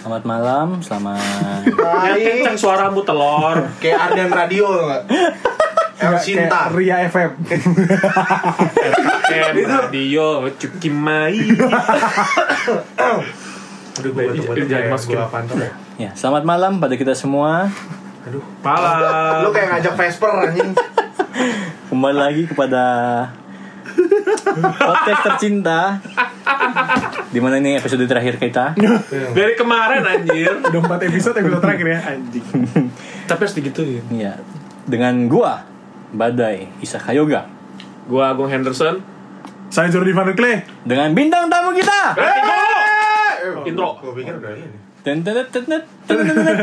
Selamat malam, selamat Ya kenceng suaramu telur Kayak Arden Radio nggak? El Sinta. Ria FM. Ken radio Cukimai Aduh, gue batuk-batuk Jangan kayak masukin. ya. ya. Selamat malam pada kita semua. Aduh. Malam Lu kayak ngajak Vesper anjing. Kembali lagi kepada podcast tercinta. Di mana ini episode terakhir kita? Dari kemarin anjir Udah 4 episode episode terakhir ya anjing. Tapi harus digituin Ya, dengan gua Badai Isaka Yoga Gua Agung Henderson Saya Jordi Van der Klee. dengan bintang tamu kita. Intro. Gue pikir udah ini. Ten ten ten ten ten ten ten.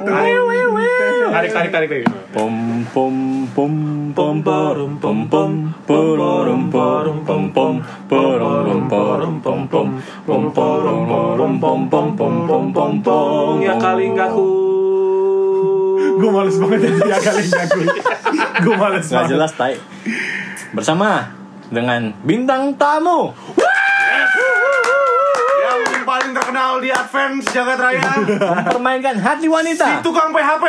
Tarik tarik tarik tarik Pom pom pom pom porum pom pom porum porum pom pom porum porum pom pom pom porum porum pom pom pom pom pom pom Ya kali nggak ku Gue males banget jadi ya kali jago. Gue males Nggak banget. jelas tai Bersama dengan bintang tamu Yang paling terkenal di Advance Jagat Raya. Mempermainkan hati si wanita tukang PHP.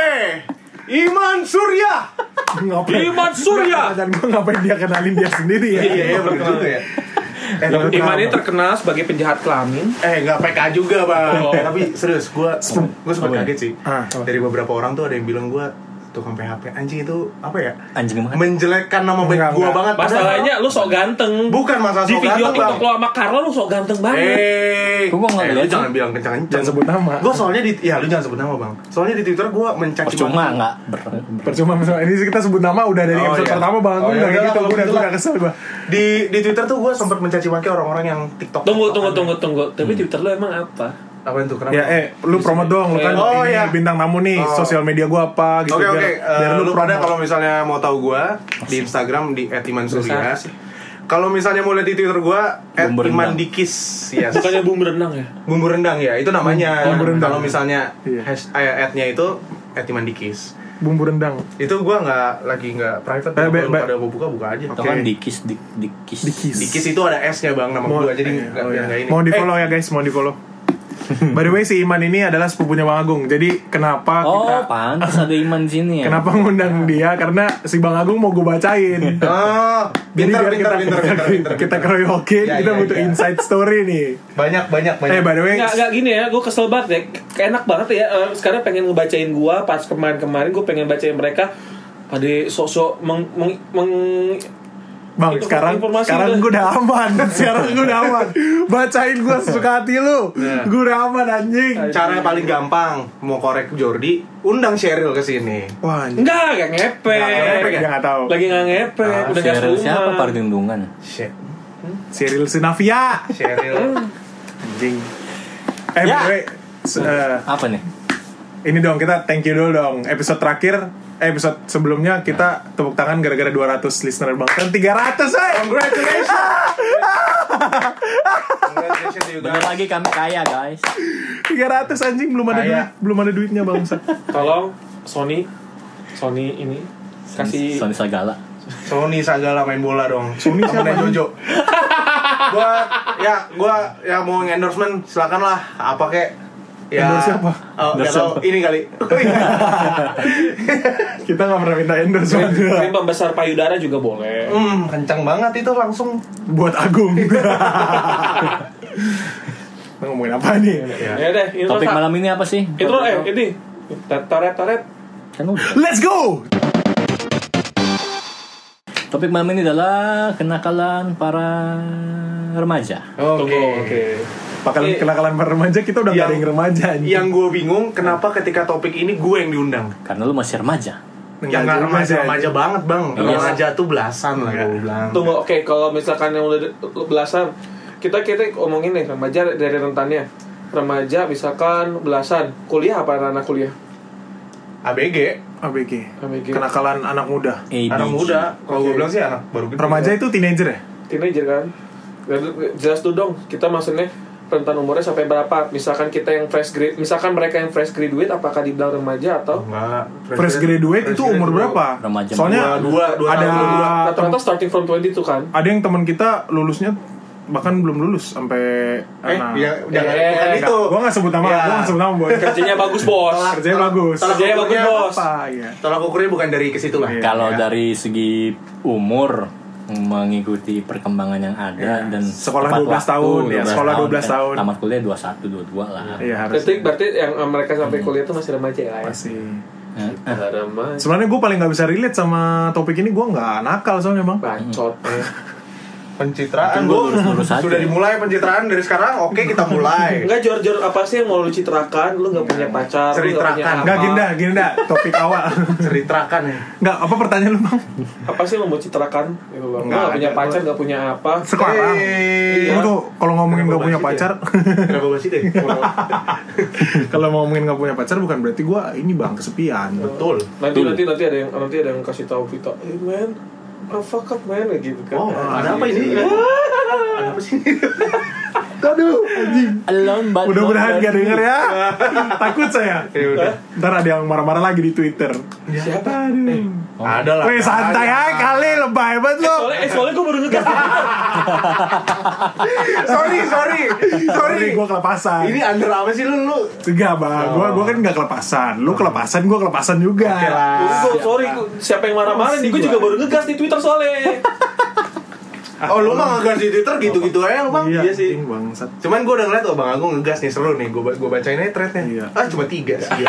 Iman Surya. Ngapain? Iman Surya. Dan gue ngapain dia kenalin dia sendiri ya? Iya, iya bener juga ya. Eh, Iman ini terkenal sebagai penjahat kelamin Eh nggak PK juga bang. Oh. Eh, tapi serius gue gue sempat kaget sih. Ah, oh. Dari beberapa orang tuh ada yang bilang gue tukang PHP. Anjing itu apa ya? Anjing banget Menjelekkan nama baik Enggak, enggak. banget. Masalahnya lu sok ganteng Bukan masalah Di sok video ganteng, TikTok Bang. lo sama Carla lu sok ganteng banget Eh, gua nggak eh, lu jangan bilang kencang-kencang. Jangan sebut nama. Gue soalnya di, ya lu jangan sebut nama bang. Soalnya di Twitter gue mencaci Percuma maki- nggak Percuma percuma. Ini kita sebut nama udah dari Oh, episode iya. pertama bang. Oh, iya, udah kayak udah, gitu. Gue udah gitu udah kesel gue. Di di Twitter tuh gue sempat mencaci maki orang-orang yang TikTok. Tunggu tunggu tunggu tunggu Tapi Twitter lu emang apa? Apa itu kenapa? Ya eh lu promote dong lu kan Oh, ini iya. bintang tamu nih Oh. sosial media gue apa gitu Oke oke, biar, Eh, biar lu pada kalau misalnya mau tahu gue di Instagram di @imansurya. Kalau misalnya mau lihat di Twitter rendang. @imandikis. Yes. Bukannya bumbu renang ya? Bumbu rendang ya, itu namanya. Bumbu rendang. Kalau misalnya Iya. hash, eh, ad-nya itu @imandikis. bumbu rendang. Itu gue nggak lagi nggak private. Eh, Kalau be- lu be- pada mau buka buka aja. Itu kan dikis dik dikis Dikis. Dikis itu ada S-nya bang nama Mau- gue, jadi eh, nggak oh, iya. nggak ini. Mau di Eh, follow ya guys, mau di follow. By the way si Iman ini adalah sepupunya Bang Agung. Jadi kenapa Oh kita pantas ada iman di sini ya kenapa ngundang dia? Karena si Bang Agung mau gue bacain. Oh, Jadi biar kita pintar, kita pintar. keroyokin, Ya, kita ya, butuh ya. inside story nih. Banyak, banyak, banyak. Eh by the way, Nggak, nggak gini ya, gue kesel banget ya Kayak enak banget ya, eh, sekarang pengen ngebacain gue Pas kemarin-kemarin gue pengen bacain mereka Pada sok-sok meng, meng, meng- Bang, Itu sekarang informasi sekarang gue udah aman. sekarang gue udah aman. Bacain gue sesuka hati lu. Nah. Gue udah aman anjing. Cara yang paling gampang mau korek Jordi, undang Cheryl ke sini. Wah, anjing. Enggak, gak ngepe ngepek ya? Dia nggak tahu. Lagi gak ngepe, Ah, udah gas Cheryl rumah siapa Pardundungan Shit. Cyril Sinavia. Cheryl. Anjing. Eh, Ya. the way, se- eh, Apa nih ini dong kita thank you dulu dong. Episode terakhir, eh, episode sebelumnya kita tepuk tangan gara-gara 200 listener bang. Dan 300 eh. Congratulations. Congratulations you guys. lagi kami kaya guys 300 anjing belum ada Kaya. duit, belum ada duitnya bang. Tolong, Sony Sony ini Kasih Sony Sagala Sony Sagala main bola dong. Sony siapa? Jojo. gua ya gua ya mau endorsement silakan lah apa kek ya Endorse siapa? Oh, Endorse tahu. ini kali Kita nggak pernah minta endorse. Krim pembesar payudara juga boleh hmm kencang banget itu langsung buat Agung. Ngomongin apa nih? ya. Ya deh, intro Topik malam ini apa sih? Intro eh, ini Taret, taret Kan udah Let's go. Topik malam ini adalah kenakalan para remaja oke Tunggu, oke Pakalan Eh, kenakalan para remaja kita udah nggak ada yang- yang remaja anjing. yang gue bingung kenapa ketika topik ini gue yang diundang Karena lu masih remaja yang nggak remaja remaja banget bang Iya. remaja tuh belasan lah gue bilang Tunggu, oke, kalau misalkan yang udah belasan Kita kita ngomongin nih, remaja dari rentannya Remaja misalkan belasan Kuliah apa anak kuliah? ABG ABG. ABG. Kenakalan anak muda. ADG. anak muda kalau gue Oke. bilang sih anak baru gede Remaja itu teenager ya? Teenager kan? Jelas tuh dong, kita maksudnya rentan umurnya sampai berapa? Misalkan kita yang fresh grade, misalkan mereka yang fresh graduate apakah dibilang remaja atau Enggak. Fresh graduate itu umur berapa? Remaja Soalnya Dua, dua, dua ada rata-rata starting from 22 kan? ada yang teman kita lulusnya bahkan belum lulus sampai Eh, nah, ya, jangan Eh, bukan enggak. itu. Gua gak sebut nama, Ya. gua gak sebut nama boy. Kerjanya bagus bos. Kerjanya bagus. Tolak Kerjanya bagus bos. Apa ya? Tolak ukurnya bukan dari ke situ lah. Iya. Kalau Ya. dari segi umur mengikuti perkembangan yang ada Iya. dan Sekolah tepat 12 tahun, ya, sekolah 12 kan. tahun. Tamat kuliah 21 22 lah. Iya harus. Berarti berarti yang mereka sampai kuliah itu masih remaja ya. Masih. Eh, eh, Remaja. Sebenarnya gue paling nggak bisa relate sama topik ini. Gue nggak nakal soalnya bang. Bacot. eh. pencitraan Itu Bu. lurus-lurus aja. Sudah dimulai pencitraan dari sekarang. Oke, kita mulai. Enggak Jor Jor apa sih yang mau lu citrakan? Lu nggak punya pacar, nggak Ceritakan. Nggak gini dah. Topik awal. Ceritakan ya. Nggak apa pertanyaan lu bang? Apa sih yang lu mau citrakan? Lu Nggak nggak punya pacar, nggak punya apa? Sekarang. Eh, Iya. Lu tuh kalau ngomongin nggak punya pacar, Kenapa kalau ngomongin nggak punya pacar bukan berarti gue ini bang kesepian. Betul. Nanti nanti nanti ada yang nanti ada yang kasih tahu kita, eh man, oh, man kayak gitu kan. Oh, ada apa ini? Ada apa sih? Aduh, anjing. Alone but Mudah-mudahan gak denger ya. Takut saya. Ya udah. Ntar ada yang marah-marah lagi di Twitter. Siapa? Aduh. Ada lah. Weh santai aja kali lebay banget lo. Soalnya, eh, soalnya gue baru ngegas Sorry, sorry. Sorry, Sorry. gue kelepasan. Ini under apa sih lu lu? Enggak bang, gue gua kan nggak kelepasan. Lu kelepasan, gue kelepasan juga. Oke lah. Gue sorry, siapa yang marah-marah nih? Gue juga baru ngegas di Twitter soalnya. Oh, lu mah ngegas di Twitter gitu-gitu aja lu, Bang. Iya, sih. anjing, bangsat. Cuman gue udah ngeliat, oh Bang Agung ngegas nih, seru nih Gue gua bacain aja threadnya Iya. Ah, cuma tiga sih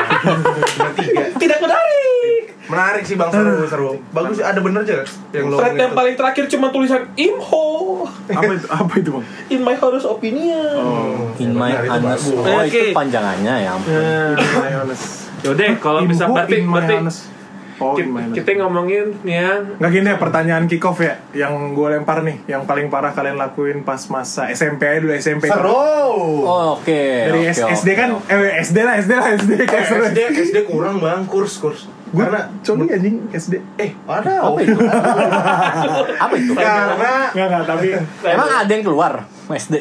Cuma tiga Tidak menarik. Menarik sih Bang, seru, seru Bagus, ada bener aja yang lo Thread yang paling terakhir cuma tulisan Imho Apa itu? Apa itu bang? in my honest opinion. Oh. In my honest. Oh, Oke. itu panjangannya ya. ampun. Yaudah, kalau bisa Info berarti in my berarti honest. Oh, my honest. kita, kita ngomongin nih ya. Nggak gini ya pertanyaan kick off ya Yang gue lempar nih Yang paling parah kalian lakuin pas masa SMP aja dulu SMP Seru Oh, oke. Dari oke, S- oke. SD kan Eh SD lah SD lah SD kayak seru. SD, SD kurang Bang, kurs, kurs Gue Karena coli anjing SD Eh, ada Apa itu? Apa itu? Karena Nggak nggak tapi Emang ada yang keluar SD?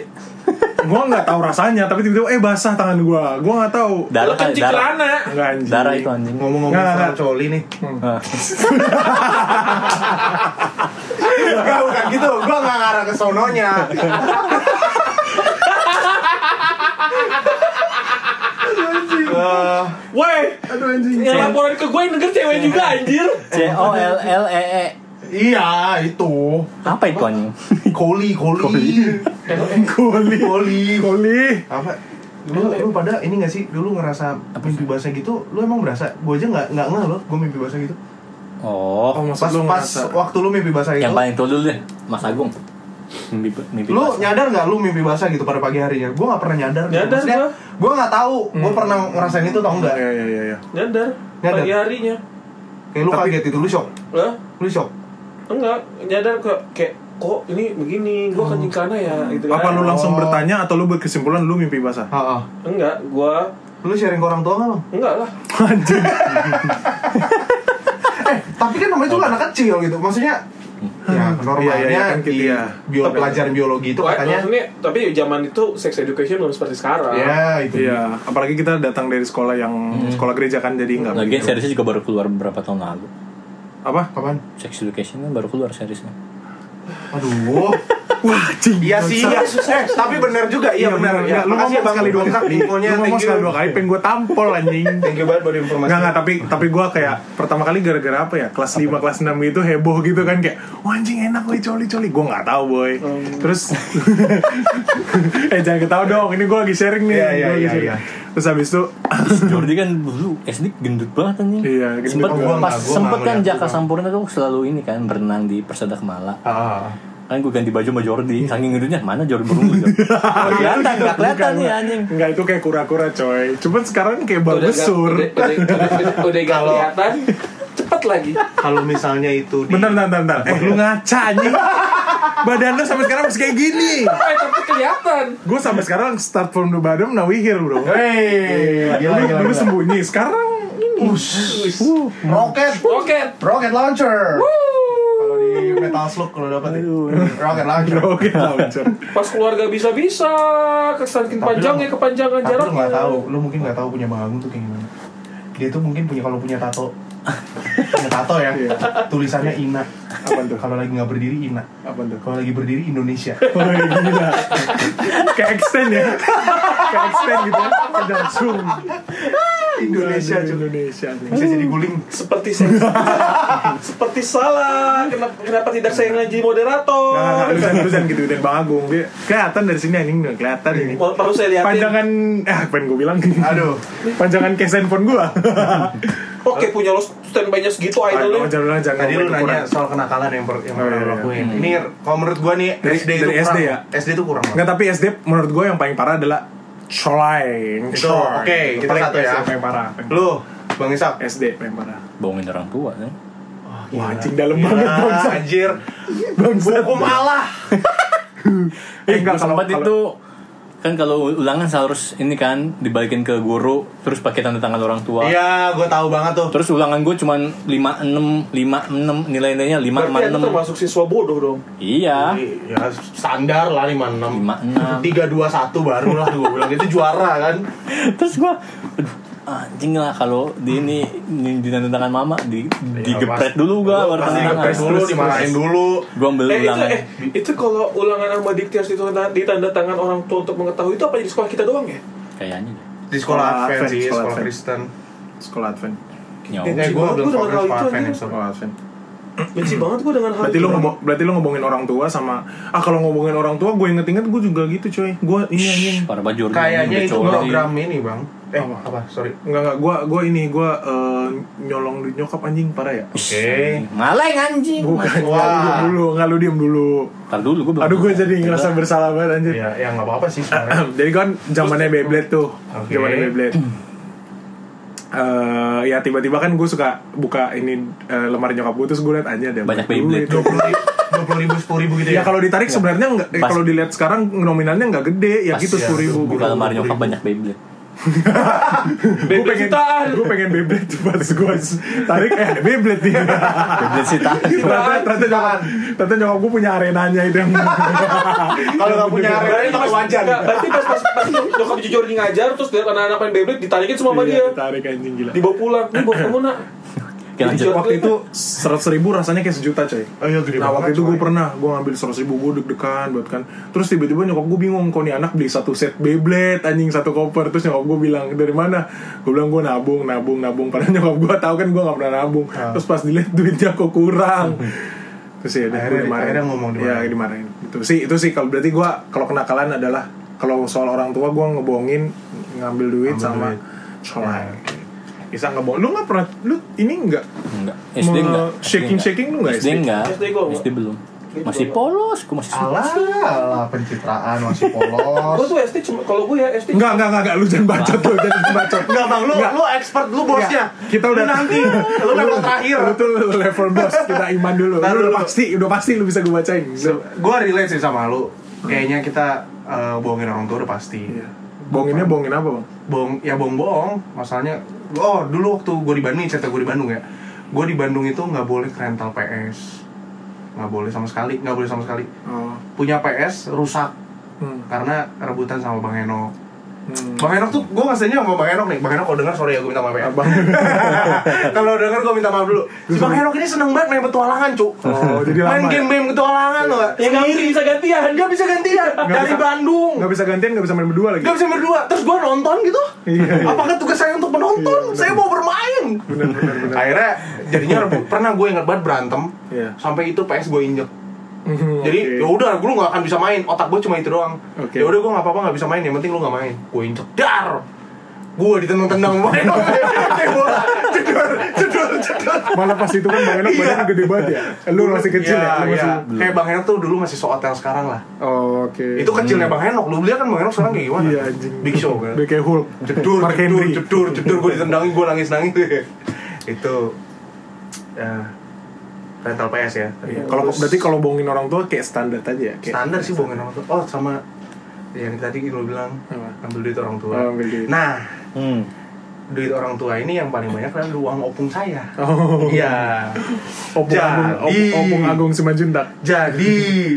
Gue nggak tahu rasanya Tapi tiba-tiba eh basah tangan gue Gue nggak tahu Darah, kan darah, celana. Nggak anjing darah itu anjing. Ngomong-ngomong Nggak, soal nggak. coli nih Ah. Enggak, bukan gitu Gue gak ngarah ke sononya Eh, Woi, Aduh anjing yang laporan ke gue yang denger cewek juga anjir. C O L L E E. Iya, itu Apa itu anjing? Koli, koli Koli Koli Koli Apa? Lu, lu pada ini gak sih dulu ngerasa mimpi basah gitu lu emang berasa gue aja nggak nggak ngeh loh gue mimpi basah gitu Oh Oh, pas lu pas ngerasa waktu lu mimpi basah itu yang paling tua dulu deh, Mas Agung. Mimpi, mimpi lu basah. nyadar nggak lu mimpi basah gitu pada pagi harinya gue nggak pernah nyadar gitu. Nyadar gua. gue nggak tahu gue pernah ngerasain itu tau nggak Iya iya iya iya Nyadar. Nyadar. Pagi harinya. kayak lu Tapi- kaget itu lu shock Lah, lu shock enggak, nyadar kok kayak kok ini begini, gue kencing karena ya gitu kan. Apa lu langsung Oh. bertanya atau lu berkesimpulan lu mimpi basah? Heeh. Enggak, gua lu sharing ke orang tua nggak bang enggak lah. Anjing eh tapi kan namanya juga anak kecil gitu maksudnya ya normalnya Iya, iya, iya, kan gitu di ya. bio- Tapi- pelajaran biologi itu Wah, katanya maksudnya, tapi zaman itu sex education belum seperti sekarang. ya itu Iya, apalagi kita datang dari sekolah yang sekolah gereja kan jadi nggak Lagian begitu. seriesnya juga baru keluar beberapa tahun lalu. Apa? kapan Sex Education kan baru keluar seriesnya. aduh Wah, cing. Iya sih, iya. Eh, tapi benar juga, iya benar. Ya, lu ngomong sekali dua kali. infonya. Lu ngomong sekali dua kali, pengen gue tampol anjing. Thank you banget buat informasi. Enggak, enggak, tapi tapi gue kayak pertama kali gara-gara apa ya kelas 5, kelas 6 gitu heboh gitu kan kayak wah anjing enak boy coli coli gue nggak tahu boy terus eh jangan ketawa dong ini gue lagi sharing nih Iya, gua iya, iya, iya. terus habis itu Jordi kan dulu SD gendut banget anjing. Iya, gendut Sempet, pas sempet kan Jaka. Sampurna tuh selalu ini kan berenang di Persada Kemala. Ah. Kan gue ganti baju sama Jordi, saking gendutnya mana Jordi berumur gitu. Nggak kelihatan, nggak kelihatan nih anjing. Enggak itu kayak kura-kura coy Cuman sekarang kayak Udah bagus gak- sur Udah, udah, udah, udah gak Kalau- kelihatan. Cepet lagi. Kalau misalnya itu di Bentar, bentar, bentar, bentar. Eh, lu ngaca anjing. Badan lu sampai sekarang masih kayak gini. Eh, tapi kelihatan. Gue sampai sekarang start from the bottom, now we here, bro. Hey, dulu, gila, gila, dulu sembunyi, sekarang ini. Uh, Rocket, Roket. rocket launcher. Di Metal Slug kalau dapat ya. rocket launcher. Oke, launcher. Pas keluarga bisa-bisa, kesaking Tapi panjangnya lu- kepanjangan Tapi lu nggak tahu, lu mungkin nggak tahu punya Bang Agung tuh kayak gimana. dia tuh mungkin punya kalau punya tato punya tato ya Iya. tulisannya Ina Apa tuh? kalau lagi nggak berdiri Ina Apa tuh? kalau lagi berdiri Indonesia Oh gila Kayak extend ya Kayak extend gitu ya Udah zoom Indonesia Aduh. Indonesia nih. bisa jadi guling. Seperti saya. Seperti salah. Kenapa, kenapa tidak saya ngaji moderator? Nggak, nggak, nggak, lu jangan, lu jangan gitu, dan Bang Agung Dia kelihatan dari sini anjing, nggak kelihatan ini. Mau- Perlu saya lihatin Panjangan, eh apa yang gue bilang? Aduh. Panjangan case handphone gue Oke punya lo standby-nya segitu idolnya. Jangan, jangan tadi lu nanya kurang. soal kenakalan yang per, yang Oh, pernah iya, iya. lakuin. Ini kalau menurut gua nih Dari- SD dari itu kurang. ya? SD itu kurang banget Nggak, tapi SD menurut gue yang paling parah adalah Colai Itu, oke, kita satu ya. Paling parah paling- lu Bang Isak SD paling parah bohongin orang tua ya. Wah anjing dalam Gila, banget bangsa anjir. Bangsa hukum Allah. Eh, Eh, enggak, gue kalau- sempat kalau- itu kan kalau ulangan harus ini kan dibalikin ke guru terus pakai tanda tangan orang tua. iya gua tahu banget tuh Terus ulangan gue cuman 56 56 nilai-nilainya 5 Berarti itu 56. termasuk siswa bodoh dong Iya. ya standar lah 56 56. 321 baru lah gua bilang itu juara kan Terus gue aduh anjing lah kalau di ini di, di tanda tangan mama di digepret dulu gue baru tanda tangan. dulu dimarahin dulu Gue ambil Eh itu, ulangan. eh, itu kalau ulangan sama dikti harus ditanda, ditanda tangan orang tua untuk mengetahui itu apa di sekolah kita doang ya? Kayaknya deh. di sekolah Sekolah Advent sih sekolah sekolah Advent. Kristen Sekolah Advent gua banget belum gua itu sekolah Advent ya. Sekolah Advent Benci banget gue dengan hal Berarti itu. lu ngomong, berarti lu ngomongin orang tua sama ah kalau ngomongin orang tua gue inget-inget gue juga gitu coy. Gue ini anjing. Para bajur kayaknya ini itu program ini bang eh Apa? apa sorry Enggak enggak gue gue ini gue eh, nyolong duit nyokap anjing parah ya. oke Ngaleng anjing. Bukan, Wah. Dulu, nggak lu diem dulu. Ntar dulu gue. Aduh gue jadi ngerasa bersalah banget anjir. ya ya nggak apa-apa sih sebenarnya jadi kan zamannya Beyblade tuh, Oke. zamannya Beyblade. Eh ya tiba-tiba kan gue suka buka ini eh, lemari nyokap gue terus gue liat aja ada Banyak. Beyblade. dua puluh dua puluh ribu sepuluh ribu gitu Ya ya kalau ditarik sebenarnya nggak, kalau dilihat sekarang nominalnya nggak gede ya Pas gitu ya, sepuluh ribu. Buka lemari nyokap banyak Beyblade. Gue pengen, Jutaan. gue pengen Beyblade pas gue tarik eh ada Beyblade nih. Beyblade sih tahan. ternyata ternyata nyokap, ternyata nyokap gue punya arenanya itu yang kalau nggak punya Berarti itu pas, wajar berarti pas, pas, pas nyokap jujur ngajar terus lihat anak-anak main Beyblade ditarikin semua sama Iya, dia. ditarik anjing gila. Dibawa pulang. Ini buat kamu nak. Oke lanjut. Waktu itu seratus ribu rasanya kayak sejuta coy. oh iya gede Nah waktu itu gue pernah gue ngambil seratus ribu gue deg-degan buat kan. Terus tiba-tiba nyokap gue bingung kok nih anak beli satu set Beyblade anjing satu koper. Terus nyokap gue bilang dari mana? Gue bilang gue nabung nabung nabung. Padahal nyokap gue tahu kan gue gak pernah nabung. Ah. Terus pas dilihat duitnya kok kurang. Terus ya Akhirnya- dimarahin. akhirnya ngomong dimarahin. Ya dimarahin. Itu sih itu sih kalau berarti gue kalau kenakalan adalah kalau soal orang tua gue ngebohongin ngambil duit Ngambil sama duit. Bisa ngebohong. Lu nggak pernah lu ini enggak Enggak. SD Me- enggak. shaking-shaking lu nggak SD enggak. SD belum. Gitu Masih polos, gue masih alah alah pencitraan masih polos Gue tuh SD cuma kalau gue ya SD. Enggak, enggak, enggak, enggak, lu jangan bacot lu, jangan bacot. Enggak bang, lu lu expert, lu bosnya. Kita udah nanti, lu level terakhir. Lu tuh level bos, kita iman dulu. Lu udah pasti, udah pasti lu bisa gue bacain. Gue relate sih sama lu. Kayaknya kita eh, bohongin orang tua udah pasti. Bohonginnya bohongin apa, Bang? Bohong, ya bohong-bohong. Masalahnya, oh dulu waktu gue di Bandung, cerita gue di Bandung ya. Gue di Bandung itu nggak boleh rental PS, nggak boleh sama sekali, nggak boleh sama sekali. Oh. Punya PS rusak Hmm. karena rebutan sama Bang Eno. Hmm. Bang Enok tuh, gue ngasihnya sama Bang Enok nih Bang Enok kalau denger, sorry ya gue minta maaf ya Abang. Kalau denger gue minta maaf dulu Si Bang Enok ini seneng banget main petualangan cu Oh, jadi Main lama ya? game-game petualangan loh Ya nggak bisa gantian. Gak bisa gantian Dari bisa. Bandung Nggak bisa gantian, nggak bisa main berdua lagi. Gak bisa berdua Terus gue nonton gitu Iya, iya. Apakah tugas saya untuk menonton? Iya, Saya mau bermain Bener, bener, bener. Akhirnya jadinya rebut Pernah gue inget banget berantem Iya. Sampai itu PS gue injek Jadi oke. ya udah, lu gak akan bisa main. Otak gue cuma itu doang. Oke. Ya udah gue gak apa-apa gak bisa main. Yang penting lu gak main. Gue injek dar. Gue ditendang-tendang main. Kayak bola. Cedor, cedor, cedor. Malah pas itu kan Bang Enok badannya gede banget ya. Lu masih kecil ya? Lu Iya, masih... iya. Kayak Bang Henok tuh dulu masih so hotel sekarang lah. Oh, oke. Itu kecilnya Bang Henok. Lu lihat kan Bang Henok sekarang kayak gimana? Iya. Big show kan. Kayak Hulk. Cedur, cedur, cedur, cedur. Gue ditendangin, gue nangis-nangis. itu ya rental PS ya. Iya, Kalau berarti kalau bohongin orang tua kayak standar aja ya? Kayak standar sih bohongin orang tua. Oh sama yang tadi lu bilang Apa? ambil duit orang tua. Oh, ambil duit. Nah, Hmm. duit orang tua ini yang paling banyak adalah uang opung saya. Oh. Iya. Opung Agung, Jadi- Op- Opung Agung Simanjuntak. Jadi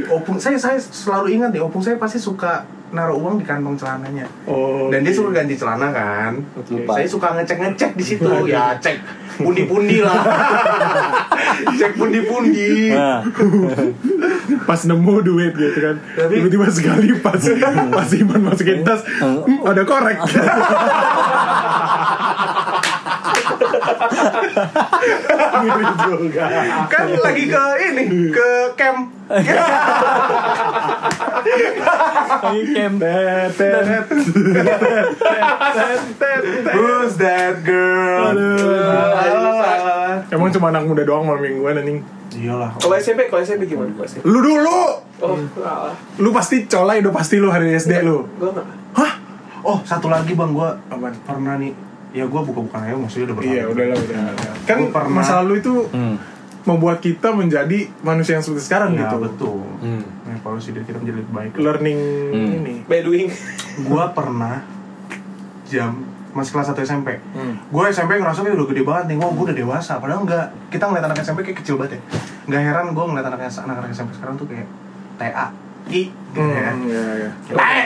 opung saya saya selalu ingat nih opung saya pasti suka naruh uang di kantong celananya. Oh. Dan dia oke. suka ganti celana kan. Lupa. Saya suka ngecek-ngecek di situ. ya cek pundi-pundi lah. cek pundi-pundi. Nah, pas nemu duit gitu kan Tapi- tiba-tiba sekali pas pas Iman masukin tas "Hmm, ada korek Juga Kan lagi ke ini, ke camp. lagi camp. Who's that girl? Aduh. emang cuma anak muda doang malam mingguan anjing Iyalah. Kalau SMP, kalau SMP gimana? Kalau SMP? lu dulu Oh, alah. lu pasti colai udah pasti lu hari SD lu Gue nggak. Hah? Oh, satu lagi bang, gua Apaan? pernah nih. Ya gua buka-bukan aja, maksudnya udah berkali. iya udahlah udah, udah. kan Gua pernah- masa lalu itu Hmm. membuat kita menjadi manusia yang seperti sekarang Ya gitu betul. Hmm. Evaluasi diri kita menjadi lebih baik. learning Hmm. ini Bedwing. Gua pernah jam masih kelas 1 SMP. Hmm. Gue SMP ngerasa kayak udah gede banget nih, wah gue udah dewasa. Padahal enggak. Kita ngeliat anak SMP kayak kecil banget ya. Nggak heran gue ngeliat anak anak SMP sekarang tuh kayak TA, I, gitu ya. Hmm, iya, iya. Tae.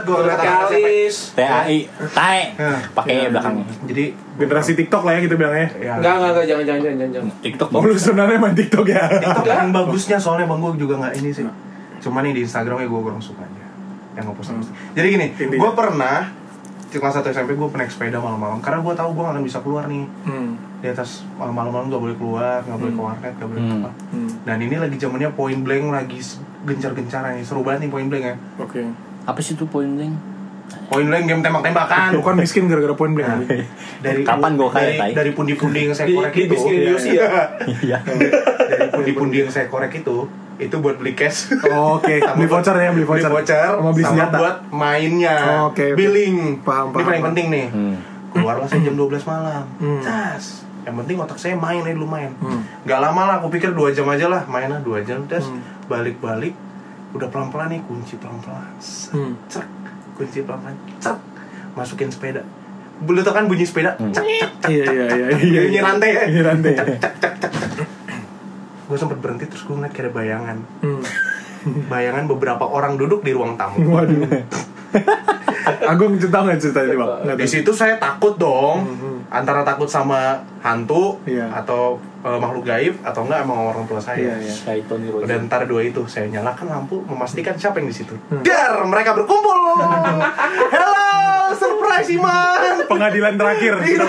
Banget SMP. Kalis. TAI, TAE, Nah, pakai iya, belakangnya. Jadi generasi TikTok lah ya kita bilangnya ya. Enggak, enggak, enggak, jangan, jangan, jangan, jangan. TikTok Oh lu sebenarnya main TikTok ya? TikTok yang bagusnya soalnya bang gue juga nggak ini sih. Cuma nih di Instagramnya gue kurang suka aja. Yang ngepost Hmm. Jadi gini, gue pernah di kelas 1 SMP gue naik sepeda malam-malam karena gue tahu gue gak akan bisa keluar nih Hmm. di atas malam-malam gak boleh keluar nggak boleh Hmm. ke warnet nggak boleh Hmm. apa Hmm. dan ini lagi zamannya point blank lagi gencar-gencaran nih seru banget nih point blank ya Oke. Apa sih itu point blank? point blank game tembak-tembakan Lu kan miskin gara-gara point blank. Nah, dari Kapan gua kaya, dari, Tai? dari pundi-pundi yang saya korek di itu Yosi ya. Iya. dari pundi-pundi yang saya korek itu itu buat beli cash Oh, Oke, Sama beli voucher ya, beli voucher. sama beli senjata buat mainnya Oh, oke, oke. billing Paham, ini paham, paling paham. penting nih Hmm. keluarlah saya jam 12 malam Hmm. tas yang penting otak saya main aja dulu main Hmm. Gak lama lah aku pikir dua jam aja lah main lah dua jam terus Hmm. Udah pelan-pelan nih kunci pelan-pelan Set, Hmm. cek kunci pelan-pelan cek masukin sepeda Lu tau kan bunyi sepeda Hmm. cek cek cek Iya iya iya iya. Bunyi rantai ya Bunyi rantai. gue sempet berhenti terus gue ngeliat kayak ada bayangan Hmm. bayangan beberapa orang duduk di ruang tamu Waduh. Agung cerita nggak cerita ini bang? Di situ saya takut dong Mhm. antara takut sama hantu Iya. atau eh, makhluk gaib atau enggak emang orang tua saya Iya, iya. Udah ntar dua itu saya nyalakan lampu memastikan siapa yang di situ. Hmm. Dar mereka berkumpul. Hello, surprise Iman. Pengadilan terakhir. Iya.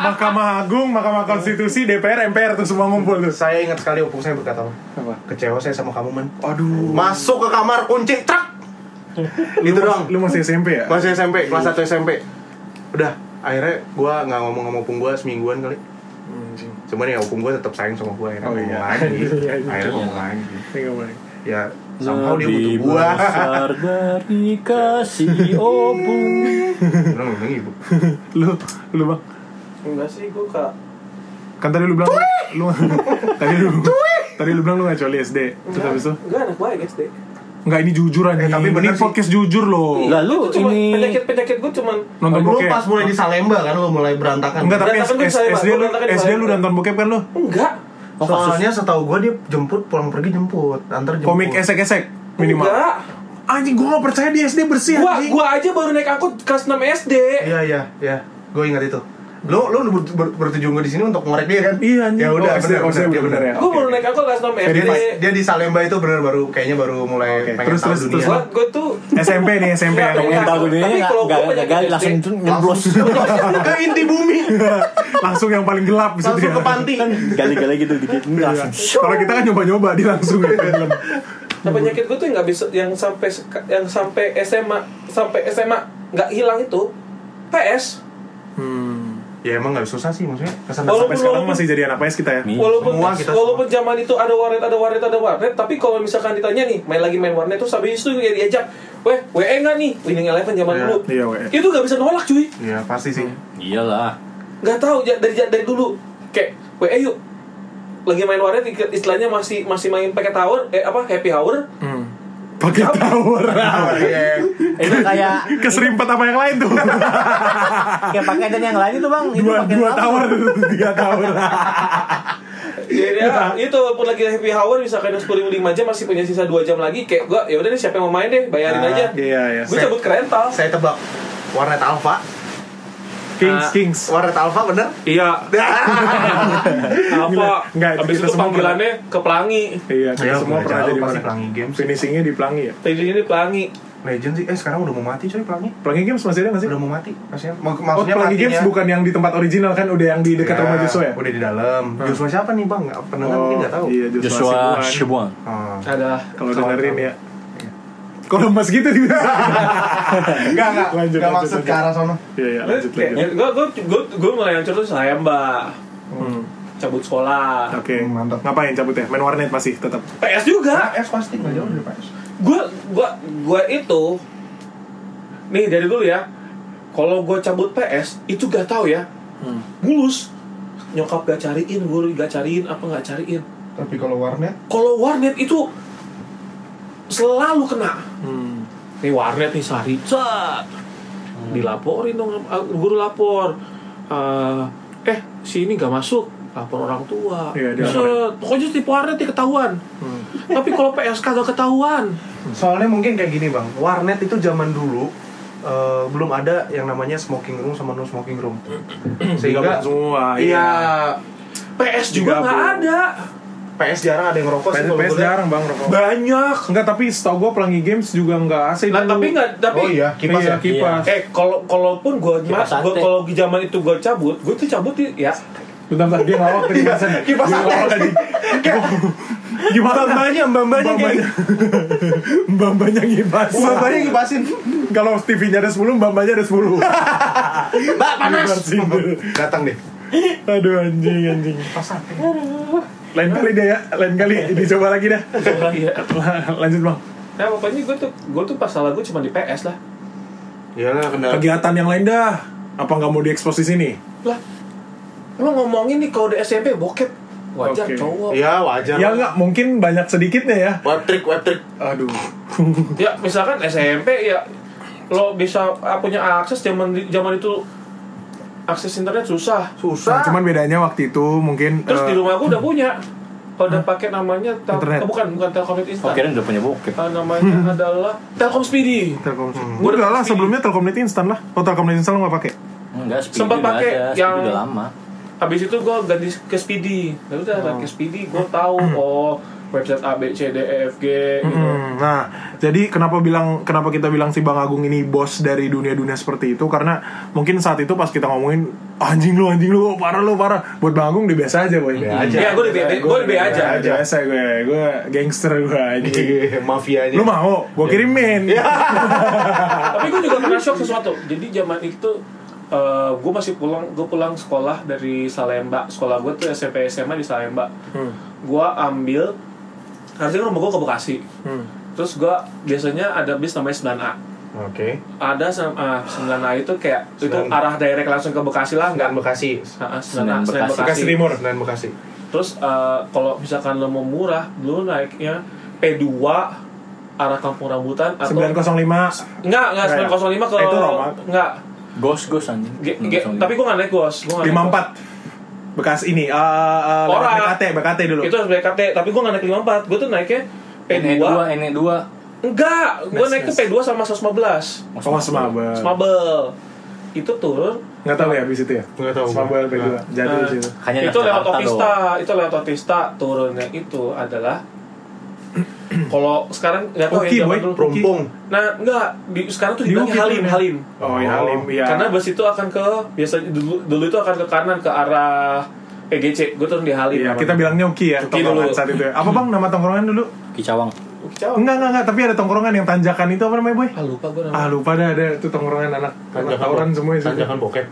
Mahkamah Agung, Mahkamah Konstitusi, DPR, MPR tuh semua ngumpul tuh. saya ingat sekali opung saya berkata, Apa? kecewa saya sama kamu man. Aduh. Masuk ke kamar kunci trak. Itu dong. Lu masih SMP ya? Masih SMP, kelas 1 SMP. Udah, akhirnya gua nggak ngomong sama opung gua semingguan kali. Anjing. Cuman ya opung gua tetap sayang sama gua akhirnya Oh, ngomong iya. lagi. Iya, iya. Akhirnya ngomong lagi. Boleh. Ya, somehow dia butuh gua. besar dari kasih obung. Bilang ngomong ibu. Lu, lu bang. Enggak sih, gue kak. Kan tadi lu bilang lu tadi lu tadi lu bilang lu nggak coli SD. Terus habis itu Enggak anak baik SD. Enggak ini jujur aja. Eh, tapi ini bener sih. podcast jujur loh. Lah, lu Itu cuma ini- penyakit penyakit gue cuman Nonton Lu bokep. pas mulai di Salemba kan lu mulai berantakan. Enggak tapi Berantakan S- S-. SD lu SD lu nonton bokep kan lu? enggak. Oh. Soalnya setahu gua dia jemput pulang pergi jemput, antar jemput. Komik esek-esek minimal. Enggak. Anjing gua gak percaya di SD bersih Gua anjing. gua aja baru naik angkot kelas 6 SD. Iya iya iya. Gue ingat itu. Lu lu ber, ber, bertujuan gua di sini untuk ngorek dia kan? Iya, anjing. Ya udah, Oh, benar oh, benar, SD dia benar ya. Gua baru naik angkot kelas 6 SD. Dia, di- dia di Salemba itu benar baru kayaknya baru mulai pengen terus, tahu terus, dunia. terus. Gua gua tuh SMP nih SMP Iya, ya. pengen Pengen tahu Tapi dunia nggak kalau gali penyakit langsung SD. nyemblos. ke inti bumi. Langsung yang paling gelap situ Langsung ya. ke panti. Kan gali-gali gitu dikit Iya. langsung. Kalau kita kan nyoba-nyoba di langsung ya. Nah, penyakit gue tuh nggak bisa yang sampai yang sampai SMA sampai SMA nggak hilang itu PS Hmm. Ya emang nggak susah sih maksudnya. Kesan Walaupun- Sampai sekarang walaupun- masih jadi anak PS kita ya. Nih. walaupun Semua kita walaupun zaman itu ada warnet ada warnet ada warnet tapi kalau misalkan ditanya nih main lagi main warnet terus habis itu ya diajak weh WE nggak nih Winning Eleven zaman Iya. dulu Iya, WE. itu nggak bisa nolak cuy Iya pasti sih. Iyalah. nggak tahu dari dari dulu kayak WE yuk lagi main warnet istilahnya masih masih main pakai tower eh apa happy hour Hmm. Pakai tower. Iya. Itu kayak Keserimpet apa yang lain tuh. kayak pakai dan yang lain itu bang. Itu dua pakai dua tower tuh, tiga tower. ya, itu walaupun lagi happy hour misalkan udah 10 5 jam masih punya sisa 2 jam lagi kayak gua ya udah nih siapa yang mau main deh bayarin Ah, aja Iya, iya. gue cabut ke rental Saya tebak warnet alpha. Kings, Ah. Kings. Warnet alpha bener? iya apa Enggak, itu habis itu semua panggilannya ke pelangi Iya, kita Ya, semua pernah jadi mana. Pelangi Games. Finishingnya di Pelangi ya. tadi ini pelangi Legend sih. Eh sekarang udah mau mati coy Pelangi. Pelangi Games masih ada nggak sih? Udah mau mati. Maksudnya, mak- Oh, maksudnya Pelangi matinya- Games bukan yang di tempat original kan, udah yang di dekat Ya, rumah Joshua ya? Udah di dalam. Joshua siapa nih bang? Pendengar mungkin nggak tahu. Iya, Joshua, Joshua Sibuan. Shibuan. Oh. ada Kalau dengerin ya. Kalau mas gitu juga. Enggak, enggak. Lanjut, Enggak maksud lanjut. ke arah sono. Iya, iya, lanjut lanjut. gue gue gue gue mulai hancur tuh saya mbak Hmm. cabut sekolah Oke, Hmm, mantap. Ngapain cabut ya? Main warnet masih tetap. PS juga PS pasti nggak jauh dari PS. gue gue gue itu nih dari dulu ya kalau gue cabut PS itu gak tahu ya Hmm. mulus nyokap gak cariin gue gak cariin apa gak cariin Tapi kalau warnet, kalau warnet itu selalu kena. Hmm. nih warnet nih sehari set. Dilaporin dong ah, guru lapor. Eh, eh si ini gak masuk. Lapor orang tua. Iya, set. pokoknya tipe warnet dia ketahuan. Hmm. tapi kalau PS kagak ketahuan. Soalnya mungkin kayak gini bang. Warnet itu zaman dulu eh, belum ada yang namanya smoking room sama no smoking room. Sehingga semua. iya. PS juga nggak ada PS jarang ada yang ngerokok sih PS, jarang bang rokok. banyak Enggak, tapi setahu gue Pelangi Games juga enggak AC Nah, tapi nggak tapi Oh iya, kipas Iya, ya. kipas. eh kalau kalaupun gue Kipas gua, sate. kalau di zaman itu gue cabut gue tuh cabut ya Bentar, bentar, dia ngelawak tadi kipasan. Kipas sate. ngelawak tadi. Gimana? Mbak-mbaknya, mbak-mbaknya kayak Mbak-mbaknya ngipas. mbak-mbaknya kipasin. Kalau TV-nya ada 10, mbak-mbaknya ada 10. Mbak panas. Kipasin. Datang deh. Aduh anjing anjing. Kipas sate. Lain kali deh ya, lain kali dicoba lagi dah. Iya. Lanjut bang. Nah pokoknya gue tuh gue tuh pas salah gue cuma di PS lah. Iyalah kendala. Kegiatan yang lain dah. Apa nggak mau diekspos di sini? Lah, lo ngomongin nih kalau di SMP bokep wajar Oke. cowok. Iya wajar. Ya nggak, mungkin banyak sedikitnya ya. Web trick, web trick. Aduh. Ya misalkan SMP ya lo bisa ah, punya akses zaman zaman itu akses internet susah. Susah. Nah, cuman bedanya waktu itu mungkin Terus di eh, rumah gue udah punya. Kalau udah pakai namanya tel- Internet. oh, bukan bukan Telkomnet Oh, Instan. kirain udah punya bokep. Ah, namanya adalah Telkom Speedy. Telkom. Gua Udah udah lah, sebelumnya Telkomnet instan lah. Oh, Telkomnet instan lo nggak pakai? Enggak, speedy Sempat pakai ada, yang- Speedy udah lama. Habis itu gue ganti ke Speedy. Ya udah Oh. ke Speedy gue tahu oh website A B C D E F G gitu. Hmm, Nah, jadi kenapa bilang kenapa kita bilang si Bang Agung ini bos dari dunia-dunia seperti itu? Karena mungkin saat itu pas kita ngomongin anjing lu, anjing lu, parah lu, parah. Buat Bang Agung di biasa aja, boy. Biasa aja. Iya, gue di gue di B aja. Biasa gue, gue gangster gue anjing. Mafianya. Lu mau? Gue kirimin. Tapi gue juga pernah shock sesuatu. Jadi zaman itu eh gue masih pulang, gue pulang sekolah dari Salemba. Sekolah gue tuh SMP SMA di Salemba. Hmm. Gue ambil, harusnya rumah gue ke Bekasi. Hmm. Terus gue biasanya ada bis namanya 9A. Oke. Ada sem- ah, 9A itu kayak itu Sembilan- arah direct langsung ke Bekasi lah, Enggak enggak Bekasi. Ah, ah, 9A, Senen Senen Bekasi. Bekasi Timur. Senen Bekasi. Terus eh, kalau misalkan lo mau murah, dulu naiknya P2 arah Kampung Rambutan atau 905 enggak enggak Enggak ya? 905 ke Itu Roma. enggak Ghost, ghost anjing. Tapi gue gak naik gak naik 54 bekas ini eh uh, Ora. BKT BKT dulu. Itu harus BKT tapi gue gak naik 54 gue tuh naiknya P2 NE2, NE2. enggak gue naik mes. P2 sama 115 oh semabel Smabel itu turun. Nggak tahu ya abis itu ya? Nggak tahu. semabel P2 jadi Nah, di situ. Hanya itu lewat Otista itu lewat Otista turunnya itu adalah kalau sekarang nggak tahu Oki, ya zaman boy. dulu Perumpung. nah enggak di, sekarang tuh Di dibilangnya Halim Halim oh ya Halim iya karena bus itu akan ke biasa dulu dulu itu akan ke kanan ke arah PGC gue turun di Halim Iya, kita bilangnya Uki ya, Uki dulu. saat itu ya. Apa bang nama tongkrongan dulu? Kicawang. Uki Cawang. Enggak, enggak, enggak, tapi ada tongkrongan yang tanjakan itu apa namanya, Boy? ah lupa gue namanya Ah, lupa dah ada itu tongkrongan anak anak tawuran semua itu. Tanjakan bokep.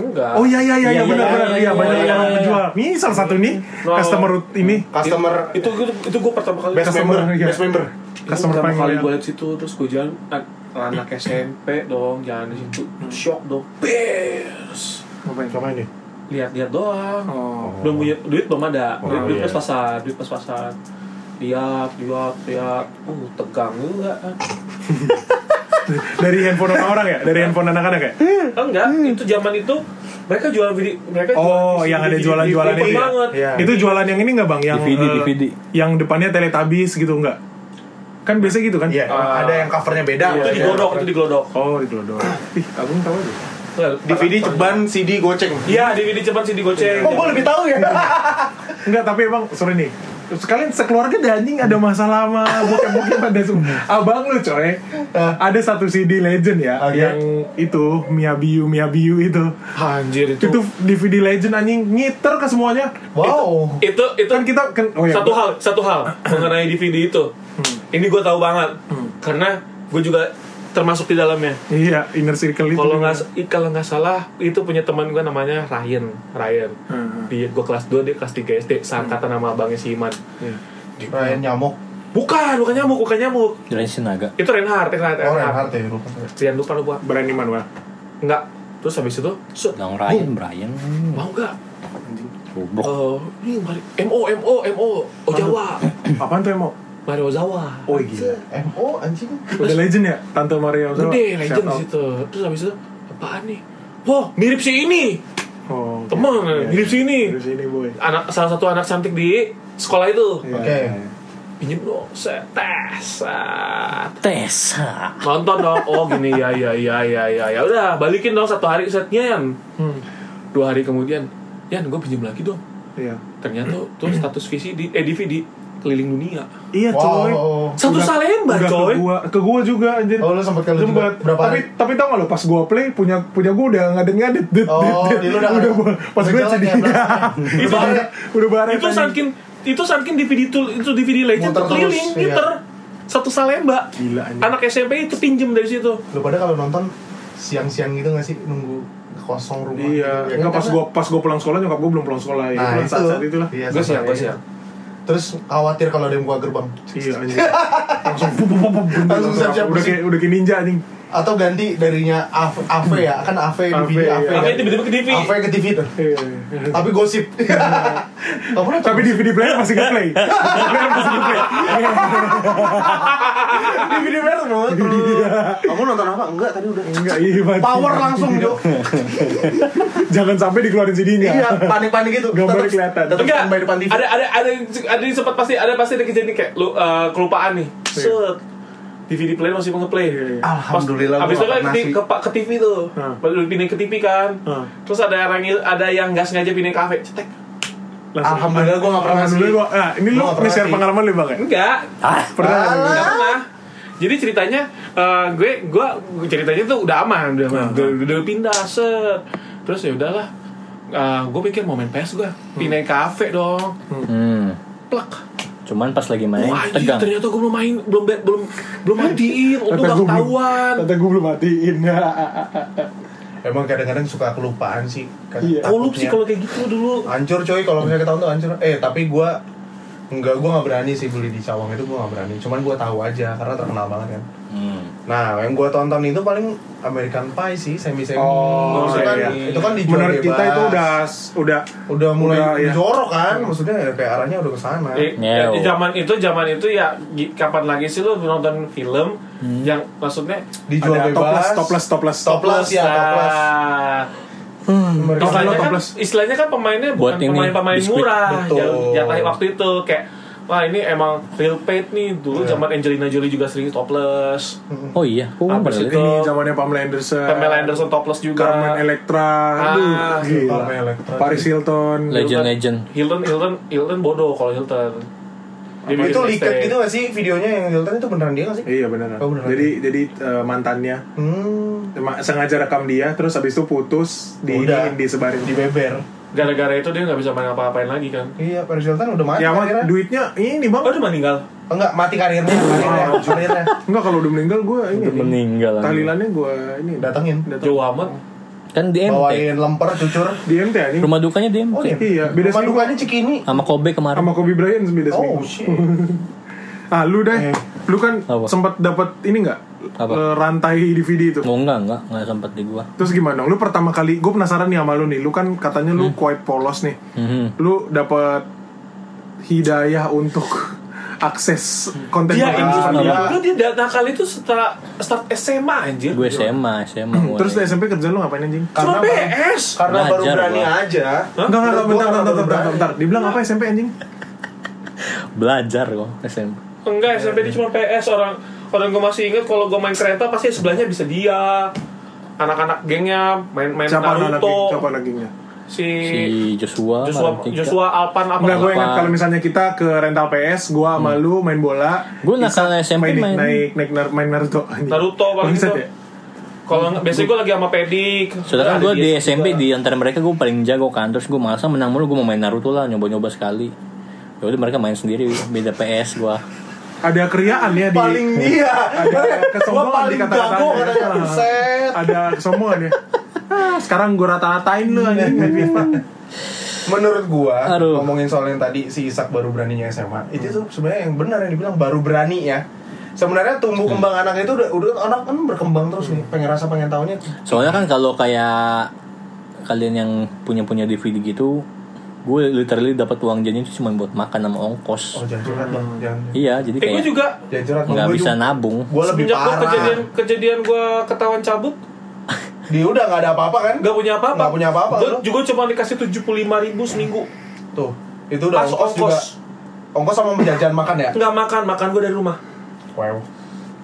Enggak Oh iya iya iya, iya Iya, benar iya, benar iya, iya banyak iya, orang iya. penjual. Ini salah satu nih No. customer root ini Customer itu itu, itu gue pertama kali best Customer, member, iya. best member. Itu customer pertama paling kali loyal. gue liat situ terus gue jalan an- anak SMP dong jalan di situ shock dong bears Ngapain? Coba ini. lihat-lihat doang Oh. belum punya duit belum ada Oh, duit, duit iya. pas-pasan duit pas-pasan lihat lihat lihat uh tegang juga kan Dari handphone orang-orang ya? Dari handphone anak-anak ya? Oh, enggak itu zaman itu mereka jual video mereka Oh, jual yang ada jualan-jualan itu ya? banget Iya. Itu jualan yang ini nggak bang? Yang DVD, eh, DVD. Yang depannya Teletubbies gitu nggak? Kan biasa gitu kan? Iya, Ah. ada yang covernya beda. itu Iya. digodok itu digodok Oh di Glodok. Ih, Agung tahu aja. DVD ceban, CD goceng. iya DVD cepat sih digoceng Oh, gue lebih tahu ya. Enggak, tapi emang sorry nih. Sekalian sekeluarga dan anjing ada masalah sama bokep-bokep pada semua. Abang lu coy. Ada satu CD legend ya Oke. yang itu Miyabiu Miyabiu itu. anjir itu Itu DVD legend anjing ngiter ke semuanya. Wow. itu itu Kan kita kan oh ya. satu hal satu hal mengenai DVD itu ini gue tahu banget karena gue juga termasuk di dalamnya Iya, inner circle itu. kalau nggak kalau nggak salah itu punya teman gue namanya Ryan Ryan Hmm. dia gue kelas 2 dia kelas 3 SD seangkatan sama abangnya si Iman Iya. Ryan nyamuk. bukan bukan nyamuk bukan nyamuk Jalan Sinaga. itu Reinhardt Reinhardt Oh, Reinhardt Reinhardt ya, lupa. Rian lupa lupa Berani Manuel. nggak terus habis itu set, Yang Ryan, Brian. mau nggak Goblok. Eh, ini mari MO MO MO Ojawa Apaan tuh emang? Mario Ozawa Oh gila. MO anjing. Udah legend ya Tante Maria Ozawa? gede legend Shout di out. situ terus habis itu apaan nih Wah, mirip si ini. Oh, oke. Teman, Iya, mirip iya. sini. Mirip sini boy. Anak salah satu anak cantik di sekolah itu. Iya, Oke. iya. Pinjem dong, set, tes. Tessa. nonton dong. Oh gini ya ya ya ya ya ya udah balikin dong satu hari setnya Yan. Hmm. Dua hari kemudian, Yan gue pinjem lagi dong. Iya. Ternyata tuh status VCD, eh DVD keliling dunia. Iya coy. Wow. Satu Udah- Salemba udah coy. Ke gua, ke gua juga anjir. Oh, lu sempet kali juga? Berapa tapi hari? tapi tau gak lo pas gua play punya punya gua udah ngadet ngadet dit Oh, dit dit. udah udah nggak- gua pas udah gua jadi ya. Itu udah baret itu saking itu saking DVD itu itu DVD legend Muter tuh keliling terus, iya. muter satu Salemba. Gila, anjing. Anak SMP itu pinjem dari situ. Lu pada kalau nonton siang-siang gitu gak sih nunggu kosong rumah Iya, gitu, ya enggak kan? pas gua pas gua pulang sekolah nyokap gua belum pulang sekolah ya. Nah, Pulang itu. saat-saat itulah. Iya, Gue siang, gue siang. Terus khawatir kalau ada yang buka gerbang Iya. Langsung Langsung siap-siap udah kayak udah kayak ninja anjing. Atau ganti darinya AV, AV ya kan AV AV, DVD iya. AV, Tapi kan? tiba-tiba ke TV. AV ke TV tuh Iya. iya. tapi gosip kamu nonton Tapi DVD player masih nge-play. DVD player masih nge-play. DVD player mau terus kamu nonton apa enggak tadi udah Enggak, iya mati. power langsung Jo Jangan sampai dikeluarin CD-nya. iya panik-panik gitu Tetep- kelihatan. Enggak, TV ada ada ada ada sempat pasti ada pasti ada kejadian kayak lu eh, kelupaan nih. Set. DVD player masih mau nge-play. Iya. Alhamdulillah Pas, abis itu kan nggak ke, ke, ke TV tuh. Hmm. Baru pindahin ke TV kan. Hmm. Terus ada orang ada yang nggak sengaja pindahin ke kafe. Cetek. Langsung. Alhamdulillah gua nggak pernah ngasih. gua. Nah, ini lu nge-share ngasih. pengalaman lu Bang ya? Enggak. Ah, Pernah. Enggak pernah. Jadi ceritanya eh, gue gue ceritanya tuh udah aman, udah aman. Udah, udah pindah set. Terus ya udahlah. Eh, gue pikir mau main PS gue pindahin ke kafe dong Hmm. plek Cuman pas lagi main Wah, anjir, tegang. ternyata gue belum main, belum be- belum belum matiin, untung gak gua belum- ketahuan. Kata gue belum matiin. emang kadang-kadang suka kelupaan sih kan Iya. Kolup sih takutnya. kalau kayak gitu dulu. hancur coy kalau misalnya ketahuan tuh hancur eh tapi gua enggak gua nggak berani sih beli di Cawang itu gua nggak berani cuman gua tahu aja karena terkenal banget kan Hmm. nah yang gua tonton itu paling American Pie sih semi semi Oh, itu kan iya. itu kan dijual Menurut kita itu udah udah udah mulai udah, iya. jorok kan maksudnya ya kayak arahnya udah ke sana Eh, Nyew. eh, zaman itu zaman itu ya kapan lagi sih lu nonton film yang maksudnya dijual ada bebas toples, toples, toples. Toples, ya, toples. ah, American istilahnya kan, toples. istilahnya kan pemainnya Buat bukan ini, pemain-pemain murah yang, yang kayak waktu itu kayak wah ini emang real paid nih dulu Iya. zaman Angelina Jolie juga sering topless Oh iya, aku Apa sih itu? Ini zamannya Pamela Anderson. Pamela Anderson topless juga Carmen Electra. Aduh, Ah, gila. Pamela Electra. Paris Hilton. Legend legend. Hilton Hilton Hilton bodoh kalau Hilton Apa itu leaked mixtape. gitu gak sih videonya yang Hilton itu beneran dia gak sih? Iya benar. Oh, beneran. Jadi jadi eh, mantannya Hmm, sengaja rekam dia terus habis itu putus di Udah. disebarin di beber. gara-gara itu dia nggak bisa main apa-apain lagi kan Iya, Paris Hilton udah mati Ya karirnya. duitnya ini bang. oh dia meninggal Enggak, mati karirnya, karirnya, karirnya. Enggak kalau udah meninggal gue ini. Udah meninggal. Tahlilannya gue ini Datengin. jauh amat Kan di MT. Bawain lemper, cucur. di MT anjing. Rumah dukanya di MT. Oh iya, Iya, beda Rumah dukanya Cikini. Sama Kobe kemarin. sama Kobe Bryant beda Oh seminggu. shit. Ah lu deh, Eh. lu kan sempat dapat ini nggak Apa? Eh, rantai DVD itu. Oh enggak, enggak, enggak sempat di gua. Terus gimana? Lu pertama kali, gue penasaran nih sama lu nih. Lu kan katanya lu quite polos nih. Mhm. Lu dapat hidayah untuk akses konten Dia konten ini susah Iya. dia. gue dia nakal itu setelah start SMA anjir. gue SMA SMA Hmm. Terus di SMP kerjaan lu ngapain anjing? Cuma Karena BS. Karena baru berani gua. aja. Enggak, enggak, bentar, bentar, bentar, bentar. Dibilang apa SMP anjing? belajar kok SMP. Enggak, SMP dia cuma PS orang orang gue masih inget kalau gue main kereta pasti sebelahnya bisa dia. Anak-anak gengnya main main Siapa anak geng? Naruto. Siapa anak gengnya? Si, Si Joshua, Joshua Marantika. Joshua Alpan apa Enggak, gue ingat kalau misalnya kita ke rental PS, gua sama lu main bola. Gue nakal SMP main, main. naik naik nar- main Naruto. Naruto paling gitu. ya? Kalau biasanya gue lagi sama Pedik. Soalnya kan gue di SMP juga. di antara mereka gue paling jago kan Terus gue masa menang mulu gue mau main Naruto lah nyoba-nyoba sekali ya udah mereka main sendiri beda PS gue Ada keriaan ya di Paling dia. ada kesombongan di kata-katanya. Buset. Ada kesombongan ya. Ah, sekarang gue rata-ratain lu anjing main FIFA. Menurut gua, Aduh. ngomongin soal yang tadi si Isak baru beraninya SMA, itu tuh sebenarnya yang benar yang dibilang baru berani ya. Sebenarnya tumbuh kembang anak itu udah udah anak kan berkembang terus nih, pengen rasa pengen tahunya. Soalnya kan kalau kayak kalian yang punya-punya DVD gitu Gue literally dapat uang jajan itu cuma buat makan sama ongkos Oh jangan curhat bang, jangan. Iya jadi Eh gue kayak juga Jangan curhat Bang. nggak bisa juga- nabung Gua lebih semenjak gue parah. kejadian kejadian gue ketahuan cabut Dia udah nggak ada apa-apa kan? nggak punya apa-apa. Nggak punya apa-apa, Gue juga cuma dikasih tujuh puluh lima ribu seminggu. Tuh, itu udah Pas ongkos, juga. ongkos. Ongkos sama jajan makan ya? Nggak makan, makan gue dari rumah. Wow.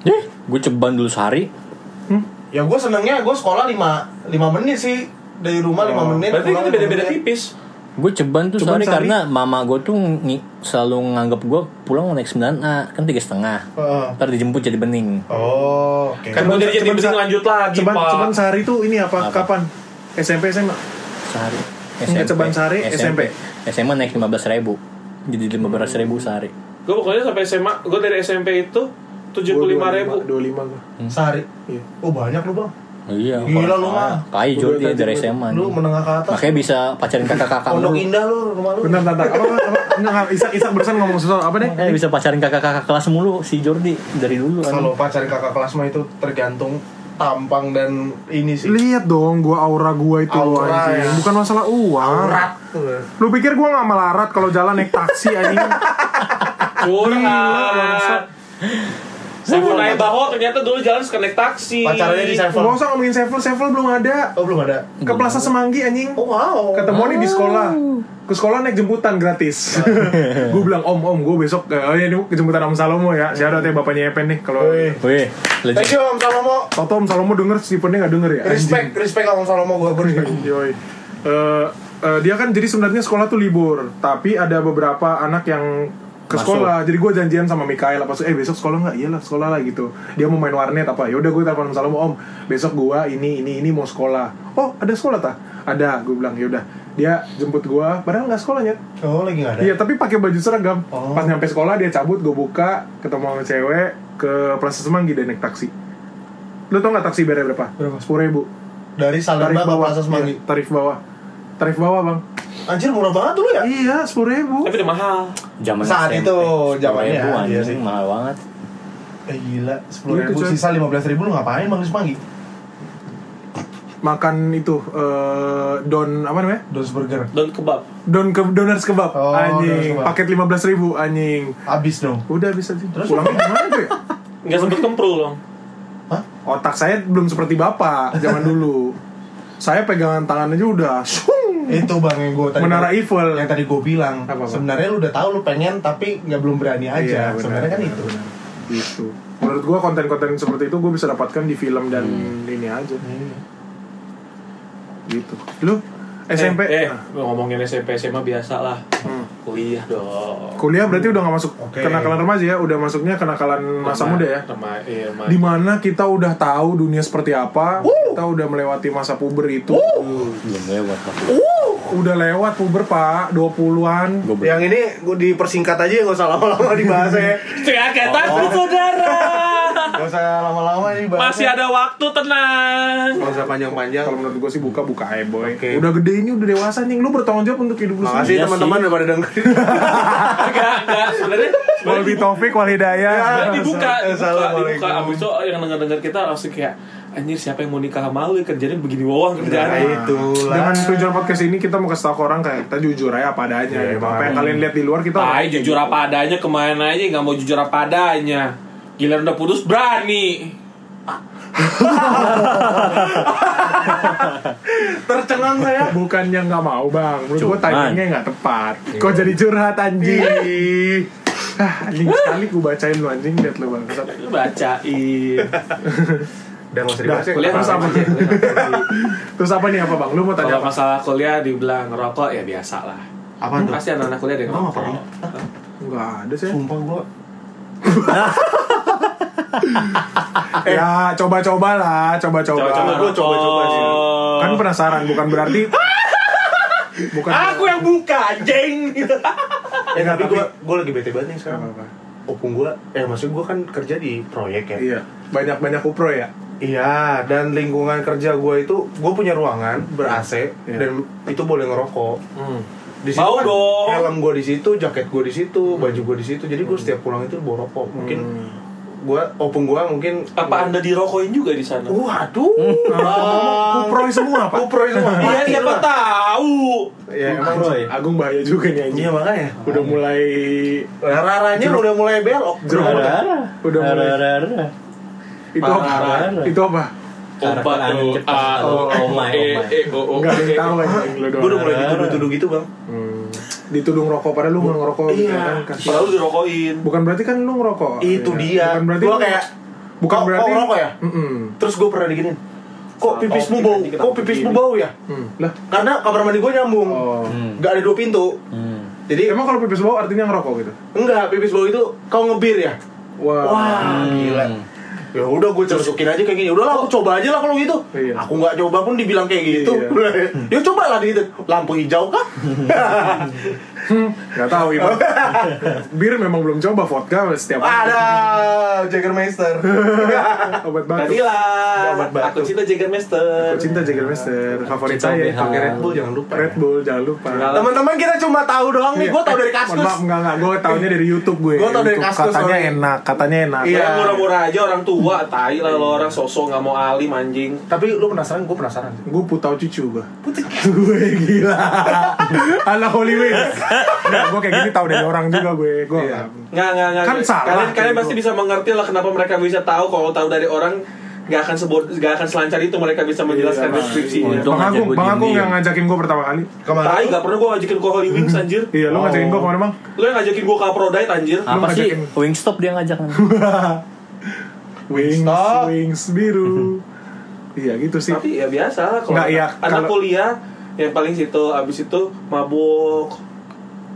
Eh, gue ceban dulu sehari Ya gue senengnya gue sekolah 5 5 menit sih dari rumah 5 menit. Berarti kita lima beda-beda tipis. Gue ceban tuh Ceban sehari? karena mama gue tuh ngi- selalu nganggap gue pulang naik 9A kan tiga setengah Heeh. ntar dijemput jadi bening Oh, oke. Kan gue dari jadi sa- lanjut lagi, Ceban, Pak. ceban sehari tuh ini apa? Apa? Kapan? SMP SMA? sehari Enggak, ceban sehari, SMP. SMA naik 15 ribu jadi 15 ribu sehari Gue pokoknya sampai SMA, gue dari SMP itu tujuh puluh lima ribu. 25 gue. Sehari. Iya. Oh banyak lu bang. Iya Gila lu mah. dia tadi dari SMA Lu menengah ke atas. makanya bisa pacarin kakak-kakak Pondok lu Indah lu rumah lu. Bentar, bentar. Apa? Enggak, Isak, Isak barusan ngomong sesuatu. Apa deh? eh bisa pacarin kakak-kakak kelas mulu si Jordi dari dulu kan Kalau pacarin kakak kelas mah itu tergantung tampang dan ini sih. Lihat dong, gua aura gua itu Aura, anjing. ya. Bukan masalah uang. Aurat. Lu pikir gua nggak melarat kalau jalan naik taksi anjing? Curhat. Saya mau naik baho ternyata dulu jalan suka naik taksi. Pacarannya di Sevel. Gak usah ngomongin Sevel, Sevel belum ada. Oh belum ada. Ke Plaza Semanggi anjing. Oh wow. Ketemu nih di sekolah. Ke sekolah naik jemputan gratis. gue bilang om om gue besok ke oh ini jemputan Om Salomo ya. Siapa ya bapaknya Epen nih kalau Wih. Wih, Thank you Om Salomo. Toto Om Salomo denger Stephennya nggak denger ya. Respect, respect Om Salomo gue respect. Yoi. Eh, dia kan jadi sebenarnya sekolah tuh libur, tapi ada beberapa anak yang ke Masuk. sekolah. Jadi gue janjian sama Mikael apa eh besok sekolah nggak? Iyalah sekolah lah gitu. Dia mau main warnet apa? Ya udah gue telepon Salomo Om. Besok gue ini ini ini mau sekolah. Oh ada sekolah tak? Ada. Gue bilang ya udah. Dia jemput gue, padahal nggak sekolahnya. Oh lagi nggak ada. Iya tapi pakai baju seragam. Oh. Pas nyampe sekolah dia cabut, gue buka, ketemu sama cewek ke Plaza Semanggi dia naik taksi. Lu tau nggak taksi bayarnya berapa? Berapa? Sepuluh ribu. Dari Salemba ke Plaza Semanggi. Iya, tarif bawah. Tarif bawah bang. Anjir murah banget dulu ya. Iya, sepuluh ribu. Tapi udah mahal. Zaman Saat SMP. itu, zamannya, ribu iya anjing, sih. mahal banget Eh gila, sepuluh Gitu, ribu sisa lima belas ribu lu ngapain bang di Semanggi? Makan itu eh, don apa namanya? Dos burger. Dan kebab. Don ke doners kebab. Oh, anjing. kebab. Paket lima belas ribu anjing. Abis dong. Udah bisa sih. Terus? Pulangnya gimana tuh ya? Nggak sempet kemprul dong. Hah? Otak saya belum seperti bapak zaman dulu. Saya pegangan tangan aja udah. Itu bang yang gue tadi Menara Eiffel. yang tadi gue bilang Apa, sebenarnya lu udah tahu lu pengen tapi nggak belum berani aja Iya, benar, sebenarnya kan benar, itu benar. Gitu. Menurut gua konten-konten seperti itu gue bisa dapatkan di film dan Hmm. ini aja. Iya. Gitu. Lu SMP? Eh, eh Nah. ngomongin SMP SMA biasa lah. Hmm. Kuliah dong. Kuliah berarti udah gak masuk Oke. kenakalan remaja ya, udah masuknya kenakalan masa muda ya. Rema, iya, remaja. Di mana kita udah tahu dunia seperti apa, kita udah melewati masa puber itu. belum lewat lah Udah lewat puber pak, 20-an. gue belum yang ini gue dipersingkat aja nggak usah lama-lama dibahas ya Teriak takut saudara. nggak usah lama-lama nih bahasnya. Masih ada waktu tenang. Gak usah panjang-panjang. Kalau menurut gue sih buka buka aja boy. Oke. Udah gede ini udah dewasa nih. Lu bertanggung jawab untuk hidup lu Makasih Iya teman-teman udah pada dengerin. Enggak, enggak. Sebenarnya Wal Taufik. Sebenarnya dibuka, dibuka, Assalamualaikum. dibuka. Abis itu yang denger-denger kita langsung kayak Anjir siapa yang mau nikah sama lu kerjanya begini wawang Nah, kerjaannya itulah. Dengan tujuan podcast ini kita mau kasih tau ke orang kayak kita jujur aja apa adanya. Iya, gitu. Apa yang kalian lihat di luar kita Tai jujur apa adanya ke mana aja nggak mau jujur apa adanya Giliran udah putus berani Tercengang saya. Bukannya nggak mau bang, menurut gue timingnya nggak tepat. Kok jadi curhat anjing? ah, anjing sekali gue bacain lu anjing liat lu bang. Lu bacain Udah nggak usah dibahas ya. Kuliah Terus apa? Terus apa nih apa bang? Lu mau tanya Kalau masalah kuliah dibilang ngerokok ya biasa lah Apa tuh? Pasti anak-anak kuliah ada Emang ngerokok? Enggak ada sih. Sumpah gua Ya coba-coba lah, coba-coba. Coba-coba Gua coba-coba sih. Kan penasaran, bukan berarti bukan Aku yang buka anjing Eh tapi gua gua lagi bete banget nih sekarang. Opung gua, eh maksud gua kan kerja di proyek ya. Iya, banyak-banyak upro ya. Iya, dan lingkungan kerja gua itu gua punya ruangan ber AC Iya. dan itu boleh ngerokok. Di situ Mau kan dong. helm gua di situ, jaket gua di situ, baju gua di situ. Jadi gua setiap pulang itu bawa rokok. Mungkin Hmm. gua opung gua mungkin Apa anda dirokokin juga di sana? Waduh. Ngomong Upro semua pak. Kupro itu mah. Iya siapa tahu Ya emang Bro, ya. Agung bahaya juga nih anjing. Iya makanya. Udah mulai Raranya udah mulai belok. Jeruk Rara. Udah mulai. Itu apa? Itu apa? Obat tuh cepat. A Oh, oh oh E. E O O Enggak ada yang tahu lu Gua udah mulai dituduh-tuduh gitu bang. Hmm. Ditudung rokok padahal lu nggak ngerokok gitu Iya. kan. Kasih- Padahal lu dirokokin Bukan berarti kan lu ngerokok. Itu Iya. dia. Bukan berarti Gua kayak bukan kok- berarti kok ngerokok ya? Mm-mm. Terus gue pernah diginin. Kok pipismu bau? Kok pipismu bau ya? Hmm. Lah, Karena kamar mandi gue nyambung. oh. Hmm. Gak ada dua pintu. Hmm. Jadi Emang kalau pipis bau artinya ngerokok gitu? enggak pipis bau itu kau ngebir ya? Wah. Wah, gila. Ya udah gue celusukin aja kayak gini. Udahlah aku coba aja lah kalau gitu. Iya. Aku nggak coba pun dibilang kayak gitu. ya coba lah gitu. Lampu hijau kah? Gak tahu itu. Bir memang belum coba vodka setiap Ada Jägermeister. obat batuk. Tadilah Obat batuk. Aku cinta Jägermeister Aku cinta Jägermeister favorit Cinta saya. Pakai Red Bull jangan lupa. Red ya. Bull jangan lupa. Teman-teman kita cuma tahu doang nih. Iya. Gue tahu dari Eh, kaskus. Maaf, enggak enggak. Gue taunya dari YouTube gue. Gua tau dari. Kaskus, Katanya enak, katanya enak. Iya. Yang murah-murah aja orang tua Tai lah lo orang sosok nggak mau alim anjing Tapi lu penasaran? Gue penasaran. Gue putau cucu gue. gue gila. Anak Holy Wings. Enggak, gue kayak gini tahu dari orang juga gue. Gue Iya. Nggak, nggak, nggak Kan salah, Kalian, kalian gitu. pasti bisa mengerti lah kenapa mereka bisa tahu Kalau tahu dari orang nggak akan sebut nggak akan selancar itu mereka bisa menjelaskan Iya, deskripsinya Bang Agung, Bang Agung yang ngajakin gue pertama kali. Ke mana? Tai nggak pernah gue ngajakin ke Holy Wings anjir Iya, lu Oh. ngajakin gue ke mana bang? Lo yang ngajakin gue ke Aphrodite anjir Apa sih? Wingstop dia ngajak Wings, Stop. wings biru. iya gitu sih. Tapi ya biasa kalau Nggak, iya, anak kalau- kuliah yang paling situ abis itu mabuk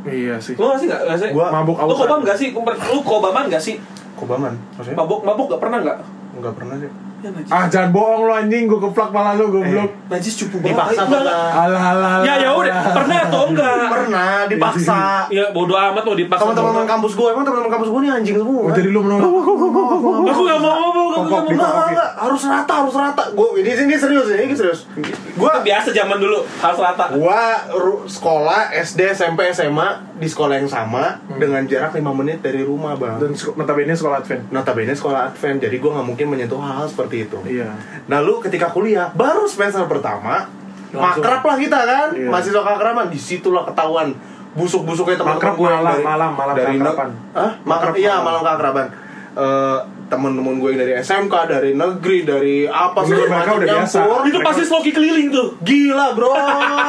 Iya sih. Gak sih gak, gak sih? Gua mabuk Lu kobam gak sih? Lu kobaman gak sih? Kobaman. Maksudnya? Mabuk, mabuk gak pernah gak? Enggak pernah sih. Ya najis Ah jangan bohong lu anjing, gue keplak malah lu goblok. Najis cupu banget Dipaksa Enggak. Alah alah. Ya ya udah, pernah atau enggak? Pernah dipaksa. Ya bodo amat mau dipaksa Teman-teman kampus gue emang teman-teman kampus gue nih anjing semua. Oh, jadi lu menolak. Aku gak mau mabuk, aku gak mau harus rata, harus rata. Gue ini ini serius ini serius. Gue Itu biasa zaman dulu, harus rata gua ru- sekolah SD, SMP, SMA di sekolah yang sama dengan jarak 5 menit dari rumah, Bang. Dan notabene sekolah Advent. Notabene sekolah Advent, jadi gua nggak mungkin menyentuh hal-hal seperti itu. Iya. Nah lu ketika kuliah baru semester pertama Langsung. makrab lah kita kan, Iya. mahasiswa keakraban di situlah ketahuan busuk-busuknya teman-teman Makrab gue yang malam, dari- malam, malam dari keakraban. Hah? Makrab Makrab iya malam. keakraban. Eh temen-temen gue yang dari SMK, dari negeri, dari apa segala mereka macam udah biasa. nyampur. Itu pasti sloki keliling tuh Gila bro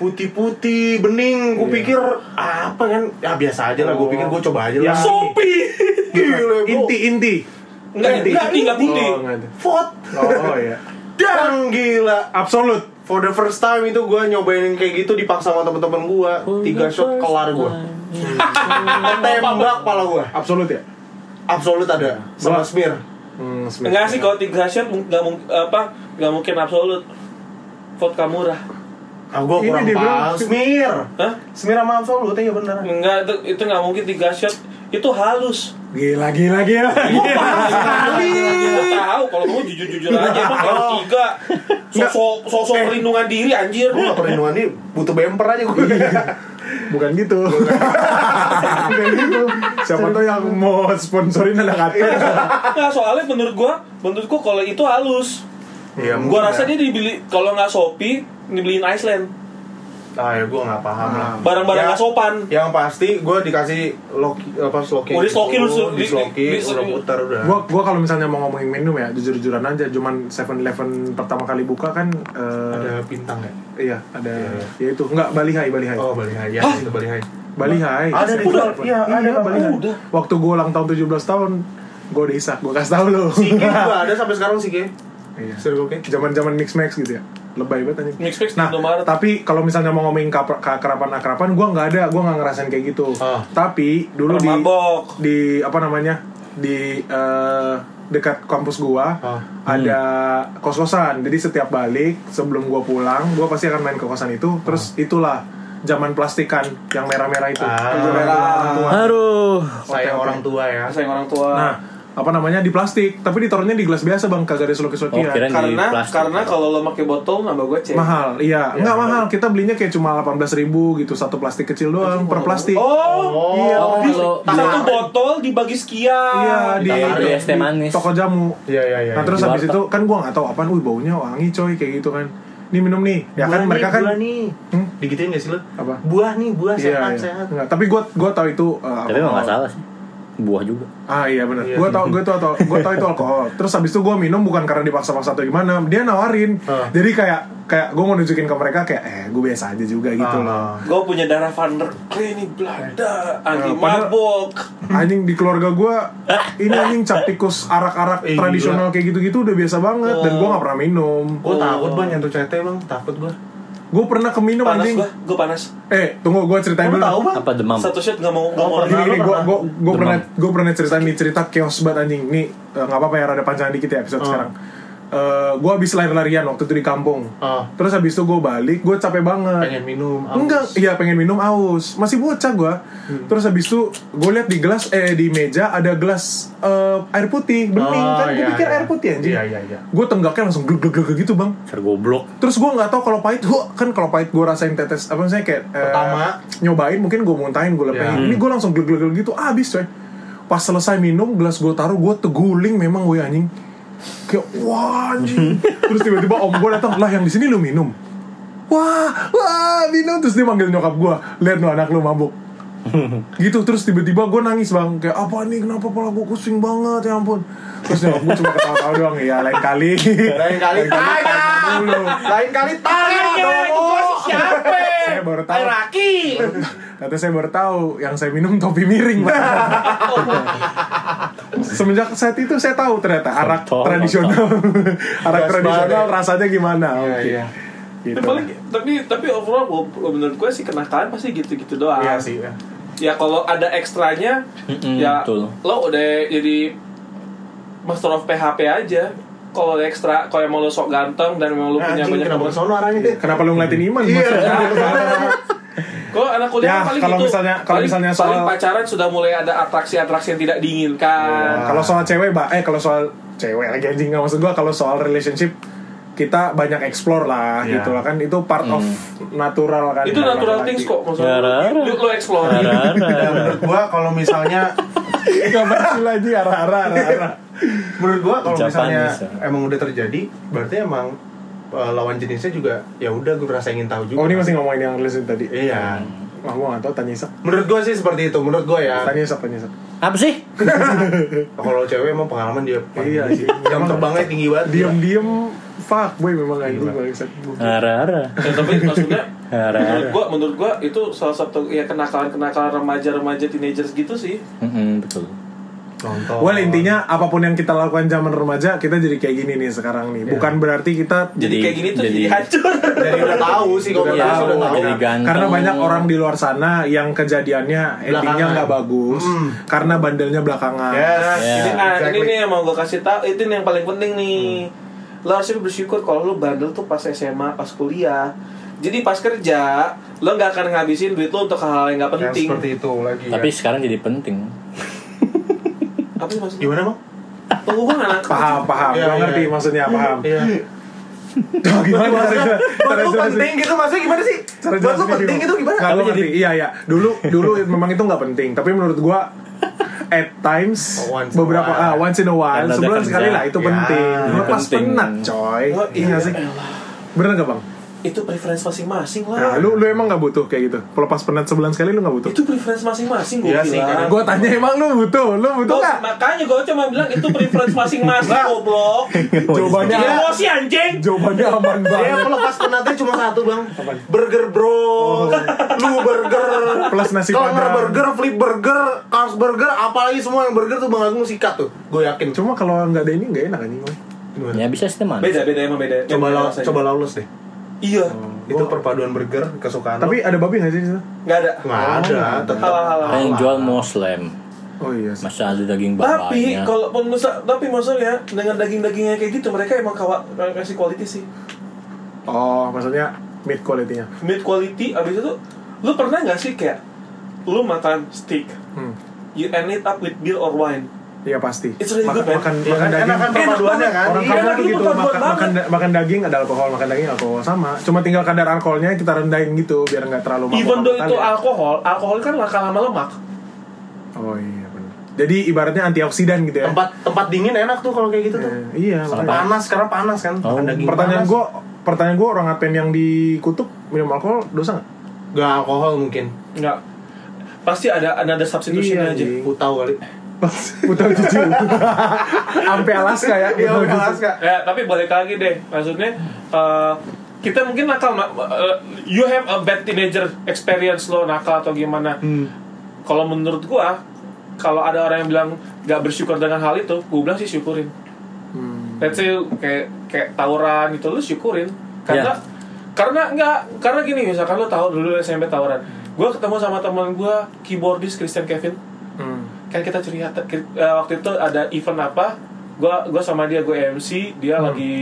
Putih-putih, bening Gue Iya. pikir apa kan Ya biasa aja lah, gue Oh. pikir gue coba aja Ya. lah Sopi Gila inti inti. Enggak, enggak, ini enggak putih Oh. Fot Oh iya. Dan gila Absolut. For the first time itu gue nyobain yang kayak gitu dipaksa sama temen-temen gue Tiga shot kelar gue Tembak pala gue Absolut ya? Absolut ada Sama smear Hmm. Enggak sih, kalau tiga shot nggak mungkin apa nggak mungkin absolut vodka murah Ah gue Ini kurang dia paham Smear Hah? Smear sama absolut ya bener Enggak, itu, itu nggak mungkin tiga shot itu halus. Gila, gila, gila. Kali. tahu kalau kamu jujur-jujur aja emang kalau tiga sosok sosok perlindungan diri anjir. Gue gak perlindungan ini butuh bumper aja gue. Bukan gitu. Bukan gitu. Siapa tahu yang mau sponsorin anak kata. Nah, soalnya menurut gua, menurut gua kalau itu halus. Iya, mungkin Gua rasa ya. dia dibeli kalau nggak Shopee, dibeliin Iceland. Ah ya gue gak paham lah. Barang-barang Ya, nggak sopan. Yang pasti gue dikasih loki apa sloki. Oh, di sloki lu di sloki udah putar udah. Gua gua kalau misalnya mau ngomongin minum ya jujur-jujuran aja cuman 7-Eleven pertama kali buka kan eh, ada bintang ya? iya ada Iya, ya itu enggak Bali High Bali High. Oh Bali High ya itu Bali High. Bali High. Ada di Udah. Iya, ada Bali Bang. High. Udah. Waktu gua ulang tahun 17 tahun gue udah isak, gue kasih tau lu Sike juga ada sampai sekarang Sike. Iya. Circle K. Zaman-zaman mix max gitu ya. Lebay banget anjing. Mix Max Nah, Indomaret. tapi kalau misalnya mau ngomongin keakraban keakraban gue nggak ada, gue nggak ngerasain kayak gitu. Ah. Tapi dulu di Mabok. di apa namanya di eh, dekat kampus gua Ah. ada kos-kosan. Jadi setiap balik sebelum gua pulang, gua pasti akan main ke kosan itu. Terus itulah zaman plastikan yang merah-merah itu. Ah. Merah orang tua. Aduh. Saya Oke, oke. orang tua ya. Sayang orang tua. Nah, apa namanya di plastik, tapi ditaruhnya di gelas biasa bang, kagak ada Oh, kirain di karena plastik. karena kalau lo pakai botol nambah goceng. mahal, iya, nggak mahal. Kita belinya kayak cuma 18.000 ribu gitu, satu plastik kecil doang per plastik. Oh, Iya, Oh, di- kalau satu botol dibagi sekian. Iya di, di di manis. toko jamu. Iya iya iya. Nah terus habis itu kan gua nggak tahu apaan, wih baunya wangi coy kayak gitu kan. Nih minum nih, ya kan mereka kan buah nih. Hmm? Digituin gak sih lu? Apa? Buah nih, buah Iya, sehat iya. sehat. Nggak, tapi gua gua tahu itu uh, Tapi emang alkohol. gak salah sih. Buah juga. Ah iya benar. Iya. Gua tahu gua tahu tahu gua tahu itu alkohol. Terus habis itu gua minum bukan karena dipaksa-paksa atau gimana, dia nawarin. Ah. Jadi kayak kayak gua mau nunjukin ke mereka kayak eh gua biasa aja juga gitu Ah. loh. Gue punya darah Van der Klee nih Belanda anti Nah, padahal- mabok. Anjing di keluarga gua ini anjing cap tikus arak-arak Eh, tradisional kayak gitu-gitu udah biasa banget dan gua nggak pernah minum. Gue takut bang nyentuh cete bang, takut gue. Gua pernah keminum Panas anjing. gue, gue panas. Eh, tunggu gua ceritain Lu dulu. tahu bang? Apa demam? Satu shot nggak mau nggak mau lagi. Gini, gini, gue gue gue Demam. pernah gue pernah cerita nih cerita chaos banget anjing. Nih eh, nggak apa-apa ya rada panjangan dikit ya episode Oh. sekarang. Eh gue habis lari-larian waktu itu di kampung. Ah. Terus habis itu gue balik, gue capek banget. Pengen minum. aus. Enggak, iya pengen minum aus. Masih bocah gue. Terus habis itu gue lihat di gelas eh di meja ada gelas eh, air putih bening Oh, kan. Gue iya, pikir iya. air putih anjing. Iya iya iya. Gue tenggaknya langsung glug glug glug gitu bang. Ser goblok. Terus gue nggak tahu kalau pahit, gue kan kalau pahit gue rasain tetes apa misalnya kayak eh, Pertama. nyobain mungkin gue muntahin gue lepehin. Ya. Ini gue langsung glug glug glug gitu, ah, habis coy. Pas selesai minum, gelas gue taruh, gue teguling memang gue anjing. Kayak wah anjing. Terus tiba-tiba om gue datang, lah yang di sini lu minum. Wah, wah minum terus dia manggil nyokap gue, lihat lu anak lu mabuk. gitu terus tiba-tiba gue nangis bang kayak apa nih kenapa kepala gue pusing banget ya ampun terus nyokap gue cuma ketawa-tawa doang ya lain kali Lain kali tanya. Lain kali tanya dong. siapa? Saya baru tahu Raki. Ternyata saya baru tahu yang saya minum topi miring Pak. Semenjak saat itu saya tahu ternyata arak tradisional, arak tradisional banget. rasanya gimana? Iya, Oke. iya. Gitu. Tapi paling tapi tapi overall menurut gue sih kenakalan pasti gitu-gitu doang. Iya sih. ya. Ya kalau ada ekstranya, Mm-mm, ya betul. lo udah jadi master of PHP aja. Kalau ada ekstra, kalau emang lo sok ganteng dan emang lo punya Anjing banyak kenapa teman. kesono arahnya? Kenapa lu ngeliatin Iman? Iya. Kalau anak kuliah Ya, paling kalau gitu. misalnya- kalau Paling- misalnya paling soal- pacaran sudah mulai ada atraksi-atraksi yang tidak diinginkan. Kalau soal cewek, Mbak, eh kalau soal cewek lagi anjing nggak maksud gua kalau soal relationship kita banyak explore lah Iya. gitu lah kan itu part of natural kan Itu natural things kok maksudnya. Lu, lu explore. Ya, menurut gua kalau misalnya Gak basi lagi arah-arah arah-arah. menurut gua kalau misalnya ya. emang udah terjadi berarti emang uh, lawan jenisnya juga ya udah gue rasa ingin tahu juga Oh ini masih ngomongin yang relationship tadi. iya Wah gua nggak tahu tanya Isak. menurut gua sih seperti itu menurut gua ya Tanya Isak, tanya Isak. Apa sih? kalau cewek emang pengalaman dia Iya sih. jam terbangnya tinggi banget Diam-diam fuck boy memang anjing bangsat. Rara. Ya, tapi maksudnya Rara. menurut gua menurut gua itu salah satu ya kenakalan-kenakalan remaja-remaja teenagers gitu sih. Mm-mm, betul. nonton Well intinya apa pun yang kita lakukan zaman remaja kita jadi kayak gini nih sekarang nih. Bukan berarti kita Jadi, Jadi- kayak gini tuh jadi, jadi- hancur. jadi udah tahu sih kalau Udah udah tahu, udah tahu jadi karena banyak orang di luar sana yang kejadiannya endingnya nggak bagus Mm. karena bandelnya belakangan. yes Ya. Ini, ah, exactly. ini nih yang mau gue kasih tahu itu nih yang paling penting nih. Lo harusnya bersyukur kalau lo bandel tuh pas SMA, pas kuliah. Jadi pas kerja, lo nggak akan ngabisin duit lo untuk hal-hal yang nggak yang penting. seperti itu lagi Tapi ya. sekarang jadi penting. Apa sih maksudnya? Gimana bang? Tunggu gue nggak nangkep. Paham, paham. Iya, Gua iya, ngerti iya. maksudnya, paham. Iya. Oh, gimana Maksudnya, cara buat cara lu penting gitu maksudnya gimana sih? Cara Buat lu jelasinnya penting gimana? itu gimana? Gua jadi- ngerti. Iya, iya. Dulu dulu memang itu nggak penting, tapi menurut gua at times Oh, once in a beberapa while. ah, once in a while Karena sebulan sekali lah itu Ya, penting. Lu pas penting. penat, coy. Oh, Iya nggak sih? Bener gak bang? Itu preference masing-masing Nah, lah. lu lu emang nggak butuh kayak gitu. Kalau pas penat sebulan sekali lu nggak butuh. Itu preference masing-masing gue Iya sih, Gua tanya emang lu butuh, lu butuh nggak? makanya gue cuma bilang itu preference masing-masing goblok. Jawabannya Jadi emosi anjing. jawabannya aman Dia banget. pelepas penatnya cuma satu bang Burger bro Lu burger Plus nasi Kalau nggak padang. burger, flip burger, cars burger Apalagi semua yang burger tuh bang Agung sikat tuh Gue yakin Cuma kalau nggak ada ini nggak enak anjing. Ya bisa sih teman. Beda beda emang beda. Coba coba lawless deh Iya. Itu perpaduan burger kesukaan Tapi ada babi nggak sih di situ? Nggak ada. Nggak ada tetap Halal-halal. Kan yang jual muslim. Oh iya. sih. Masa ada daging Tapi babanya. kalau pemirsa, tapi maksudnya dengan daging-dagingnya kayak gitu mereka emang kawa kasih quality sih. Oh, maksudnya mid quality-nya. Mid quality abis itu lu pernah nggak sih kayak lu makan steak, Hmm. you end it up with beer or wine. Iya pasti. It's really makan, good, makan, Iya makan kan, daging. enak kan perpaduannya kan Orang Iya, kampung enak, tuh itu gitu, perpaduan makan, makan, makan daging ada alkohol, makan daging alkohol sama. Cuma tinggal kadar alkoholnya kita rendahin gitu biar nggak terlalu mabuk. Even though itu alkohol, alkohol kan kalah sama lemak. Oh iya benar. Jadi ibaratnya antioksidan gitu ya. Tempat tempat dingin enak tuh kalau kayak gitu tuh Eh, iya. Panas, karena panas kan Oh, Makan daging Pertanyaan panas. gue, pertanyaan gue orang Aten yang di kutub minum alkohol dosa nggak? Gak alkohol mungkin Enggak. Pasti ada ada substitution Iya, aja. Putau kali Putar jujur. Sampai Alaska ya. Iya. Alaska Ya, tapi balik lagi deh. Maksudnya eh, kita mungkin nakal eh, you have a bad teenager experience lo nakal atau gimana. Kalau menurut gua kalau ada orang yang bilang gak bersyukur dengan hal itu, gua bilang sih syukurin. Hmm. Let's say kayak kayak tawuran gitu lu syukurin. Karena karena enggak karena gini misalkan lu tahu dulu SMP tawuran. Gua ketemu sama teman gua keyboardist Christian Kevin Hmm. Kan kita cerita eh, waktu itu ada event apa gua gua sama dia gue MC dia Hmm. lagi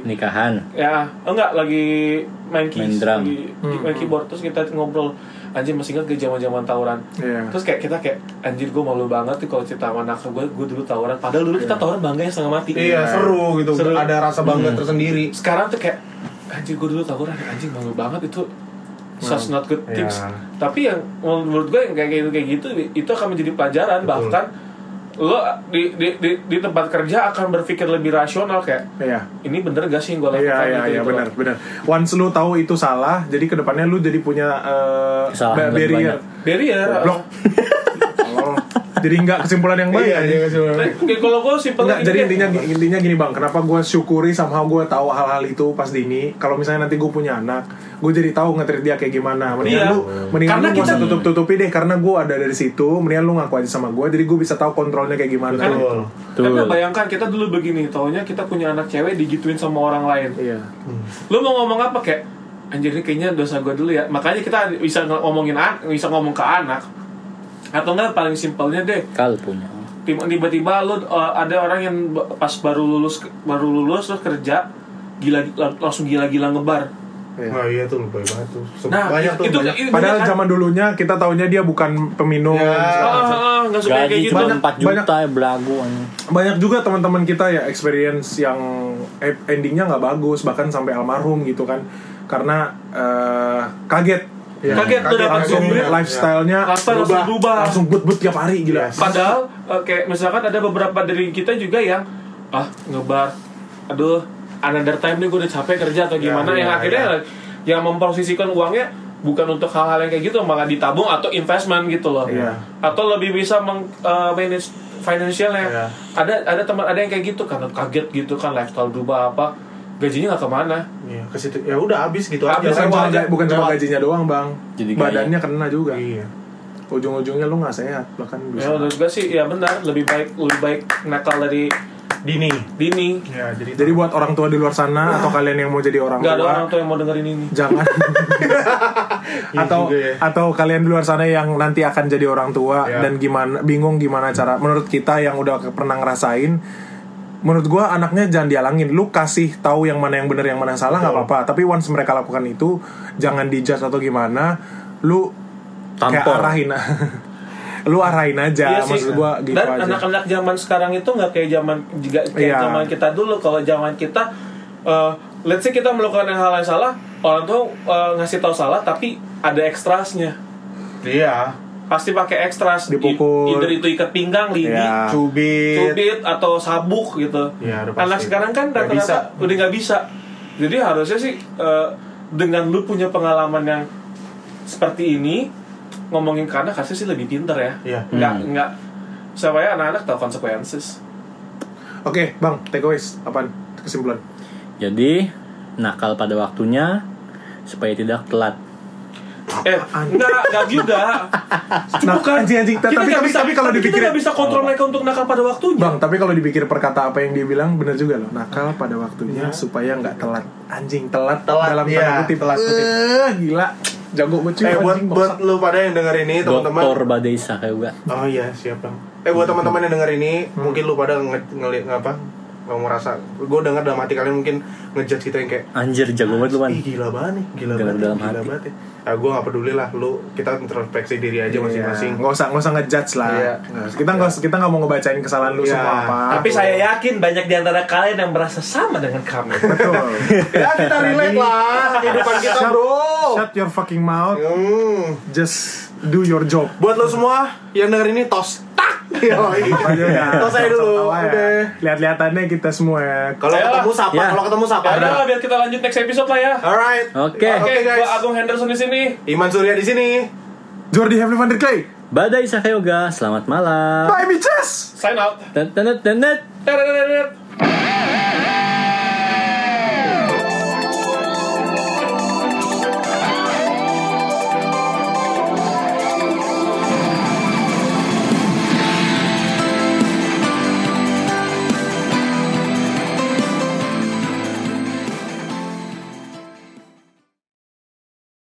Nikahan. ya enggak lagi main keys Main drum. lagi Hmm. main keyboard terus kita ngobrol anjir masih ingat ke zaman zaman tawuran Iya. terus kayak kita kayak anjir gue malu banget tuh kalau cerita sama anak gue gue dulu tawuran padahal dulu kita tawuran bangga ya setengah mati Iya seru gitu Seru. Ada rasa bangga tersendiri sekarang tuh kayak anjir gue dulu tawuran anjing malu banget itu such not good things tapi yang menurut gue yang kayak gitu kayak gitu itu akan menjadi pelajaran bahkan lo di, di, di, di tempat kerja akan berpikir lebih rasional kayak Iya. ini bener gak sih yang gue lakukan Iya iya gitu, iya gitu. benar benar. Once lu tahu itu salah, jadi ke depannya lu jadi punya lebih barrier. barrier Blok. Jadi nggak kesimpulan yang baik. Iya, iya, kesimpulan. Nah, kayak kalau gue simpel Enggak, jadi intinya intinya gini bang, kenapa gue syukuri sama gue tahu hal-hal itu pas dini. Kalau misalnya nanti gue punya anak, gue jadi tahu ngetrit dia kayak gimana. Mendingan Iya. lu, mendingan Karena lu kita- tutup tutupi deh, karena gue ada dari situ. Mendingan lu ngaku aja sama gue, jadi gue bisa tahu kontrolnya kayak gimana. Betul karena Tuh. bayangkan kita dulu begini taunya kita punya anak cewek digituin sama orang lain Iya. lu mau ngomong apa kayak anjir ini kayaknya dosa gue dulu ya makanya kita bisa ngomongin bisa ngomong ke anak atau enggak paling simpelnya deh Kal punya. Tim- tiba-tiba lu uh, ada orang yang pas baru lulus baru lulus terus kerja gila langsung gila-gila ngebar Iya. Nah iya tuh lebih banget tuh nah Banyak tuh itu, banyak itu Padahal kan? zaman dulunya kita taunya dia bukan peminum. Ya. Ah, nggak suka kayak gitu Banyak- 4 juta banyak- ya belagu banyak juga teman-teman kita ya experience yang e- endingnya nggak bagus bahkan sampai almarhum gitu kan karena eh, kaget Iya. Kaget tuh dapat langsung duit. lifestyle-nya Lifestyle langsung berubah. langsung but-but tiap hari gila Yes. Padahal eh, kayak misalkan ada beberapa dari kita juga yang ah ngebar, aduh another time nih gue udah capek kerja atau gimana Ya, yang ya, akhirnya yang memposisikan uangnya bukan untuk hal-hal yang kayak gitu malah ditabung atau investment gitu loh Iya. atau lebih bisa meng eh, manage financialnya Iya. ada ada teman ada yang kayak gitu karena kaget gitu kan lifestyle berubah apa gajinya nggak ke mana. Iya ke situ. Ya udah habis gitu Habis, aja. bukan cuma, bukan cuma gajinya doang bang. Jadi gaya. badannya kena juga. Iya. Ujung-ujungnya lu nggak sehat bahkan ya bisa menurut gue sih ya benar. Lebih baik lebih baik nakal dari Dini. dini. Ya jadi jadi buat orang tua di luar sana atau kalian yang mau jadi orang ada tua orang tua yang mau dengerin ini. jangan. Iya atau juga ya. atau kalian di luar sana yang nanti akan jadi orang tua Ya. dan gimana bingung gimana cara menurut kita yang udah pernah ngerasain menurut gua anaknya jangan dialangin lu kasih tahu yang mana yang benar yang mana yang salah nggak apa-apa tapi once mereka lakukan itu jangan dijudge atau gimana lu kayak Tampol. arahin lu arahin aja Iya sih. maksud gua gitu Dan aja anak-anak zaman sekarang itu nggak kayak zaman juga kayak Iya. zaman kita dulu. Kalau zaman kita, eh, let's say kita melakukan hal yang salah, orang tua eh, ngasih tahu salah, tapi ada ekstrasnya. Iya. Pasti pakai ekstras. Dipukul. Either itu ikat pinggang, lidi, Iya. Cubit. cubit atau sabuk gitu. Udah pasti. Anak sekarang kan rata-rata udah nggak bisa. Jadi harusnya sih eh, dengan lu punya pengalaman yang seperti ini ngomongin ke anak harusnya sih lebih pinter ya. Iya. Nggak Hmm. nggak supaya anak-anak tahu konsekuensi. oke bang takeaways apaan kesimpulan Jadi nakal pada waktunya supaya tidak telat. Eh, enggak, enggak juga. nah anjing anjing Kita tapi tapi, bisa, tapi kalau kita dipikir nggak bisa kontrol mereka untuk nakal pada waktunya. Bang, tapi kalau dipikir perkata apa yang dia bilang benar juga loh. Nakal pada waktunya supaya nggak telat. Anjing telat, Telat, dalam iya, tanda kutip. telat kutip. Eh, gila. Jago gue cuy. Eh buat anjing, buat lu pada yang denger ini teman-teman. Dokter Badai Sakyoga. Oh iya siap bang. Eh buat teman-teman yang denger ini, mungkin lu pada nge ngeliat apa? Nggak merasa. Gue denger dalam hati kalian mungkin ngejudge kita yang kayak Anjir jago banget lu man. Ih gila banget nih, gila Dengar banget, dalam gila hati. banget ya. Ah, gue gak peduli lah, lu kita introspeksi diri aja masing-masing. Iya, nggak usah nggak usah ngejudge lah. Iya. Nggak usah. Kita nggak usah- kita nggak mau ngebacain kesalahan lu Iya. semua apa. Tapi saya yakin banyak di antara kalian yang merasa sama dengan kami. betul. Ya kita relate lah kehidupan kita Shut- bro. Shut your fucking mouth. Hmm. Just do your job. Buat lo semua yang denger ini tos Apa aja udah. Tos aja dulu. Ya. Udah. Lihat-lihatannya kita semua ya. Kalau ketemu sapa, Ya. kalau ketemu sapa. Ya lah, biar kita lanjut next episode lah ya. Alright. Oke. Oke, Oke, guys. gua Agung Henderson di sini. Iman Surya di sini. Jordi Heavenly Van der Clay. Badai Sakyoga, selamat malam. Bye bitches. Sign out. Tenet tenet tenet. Tenet.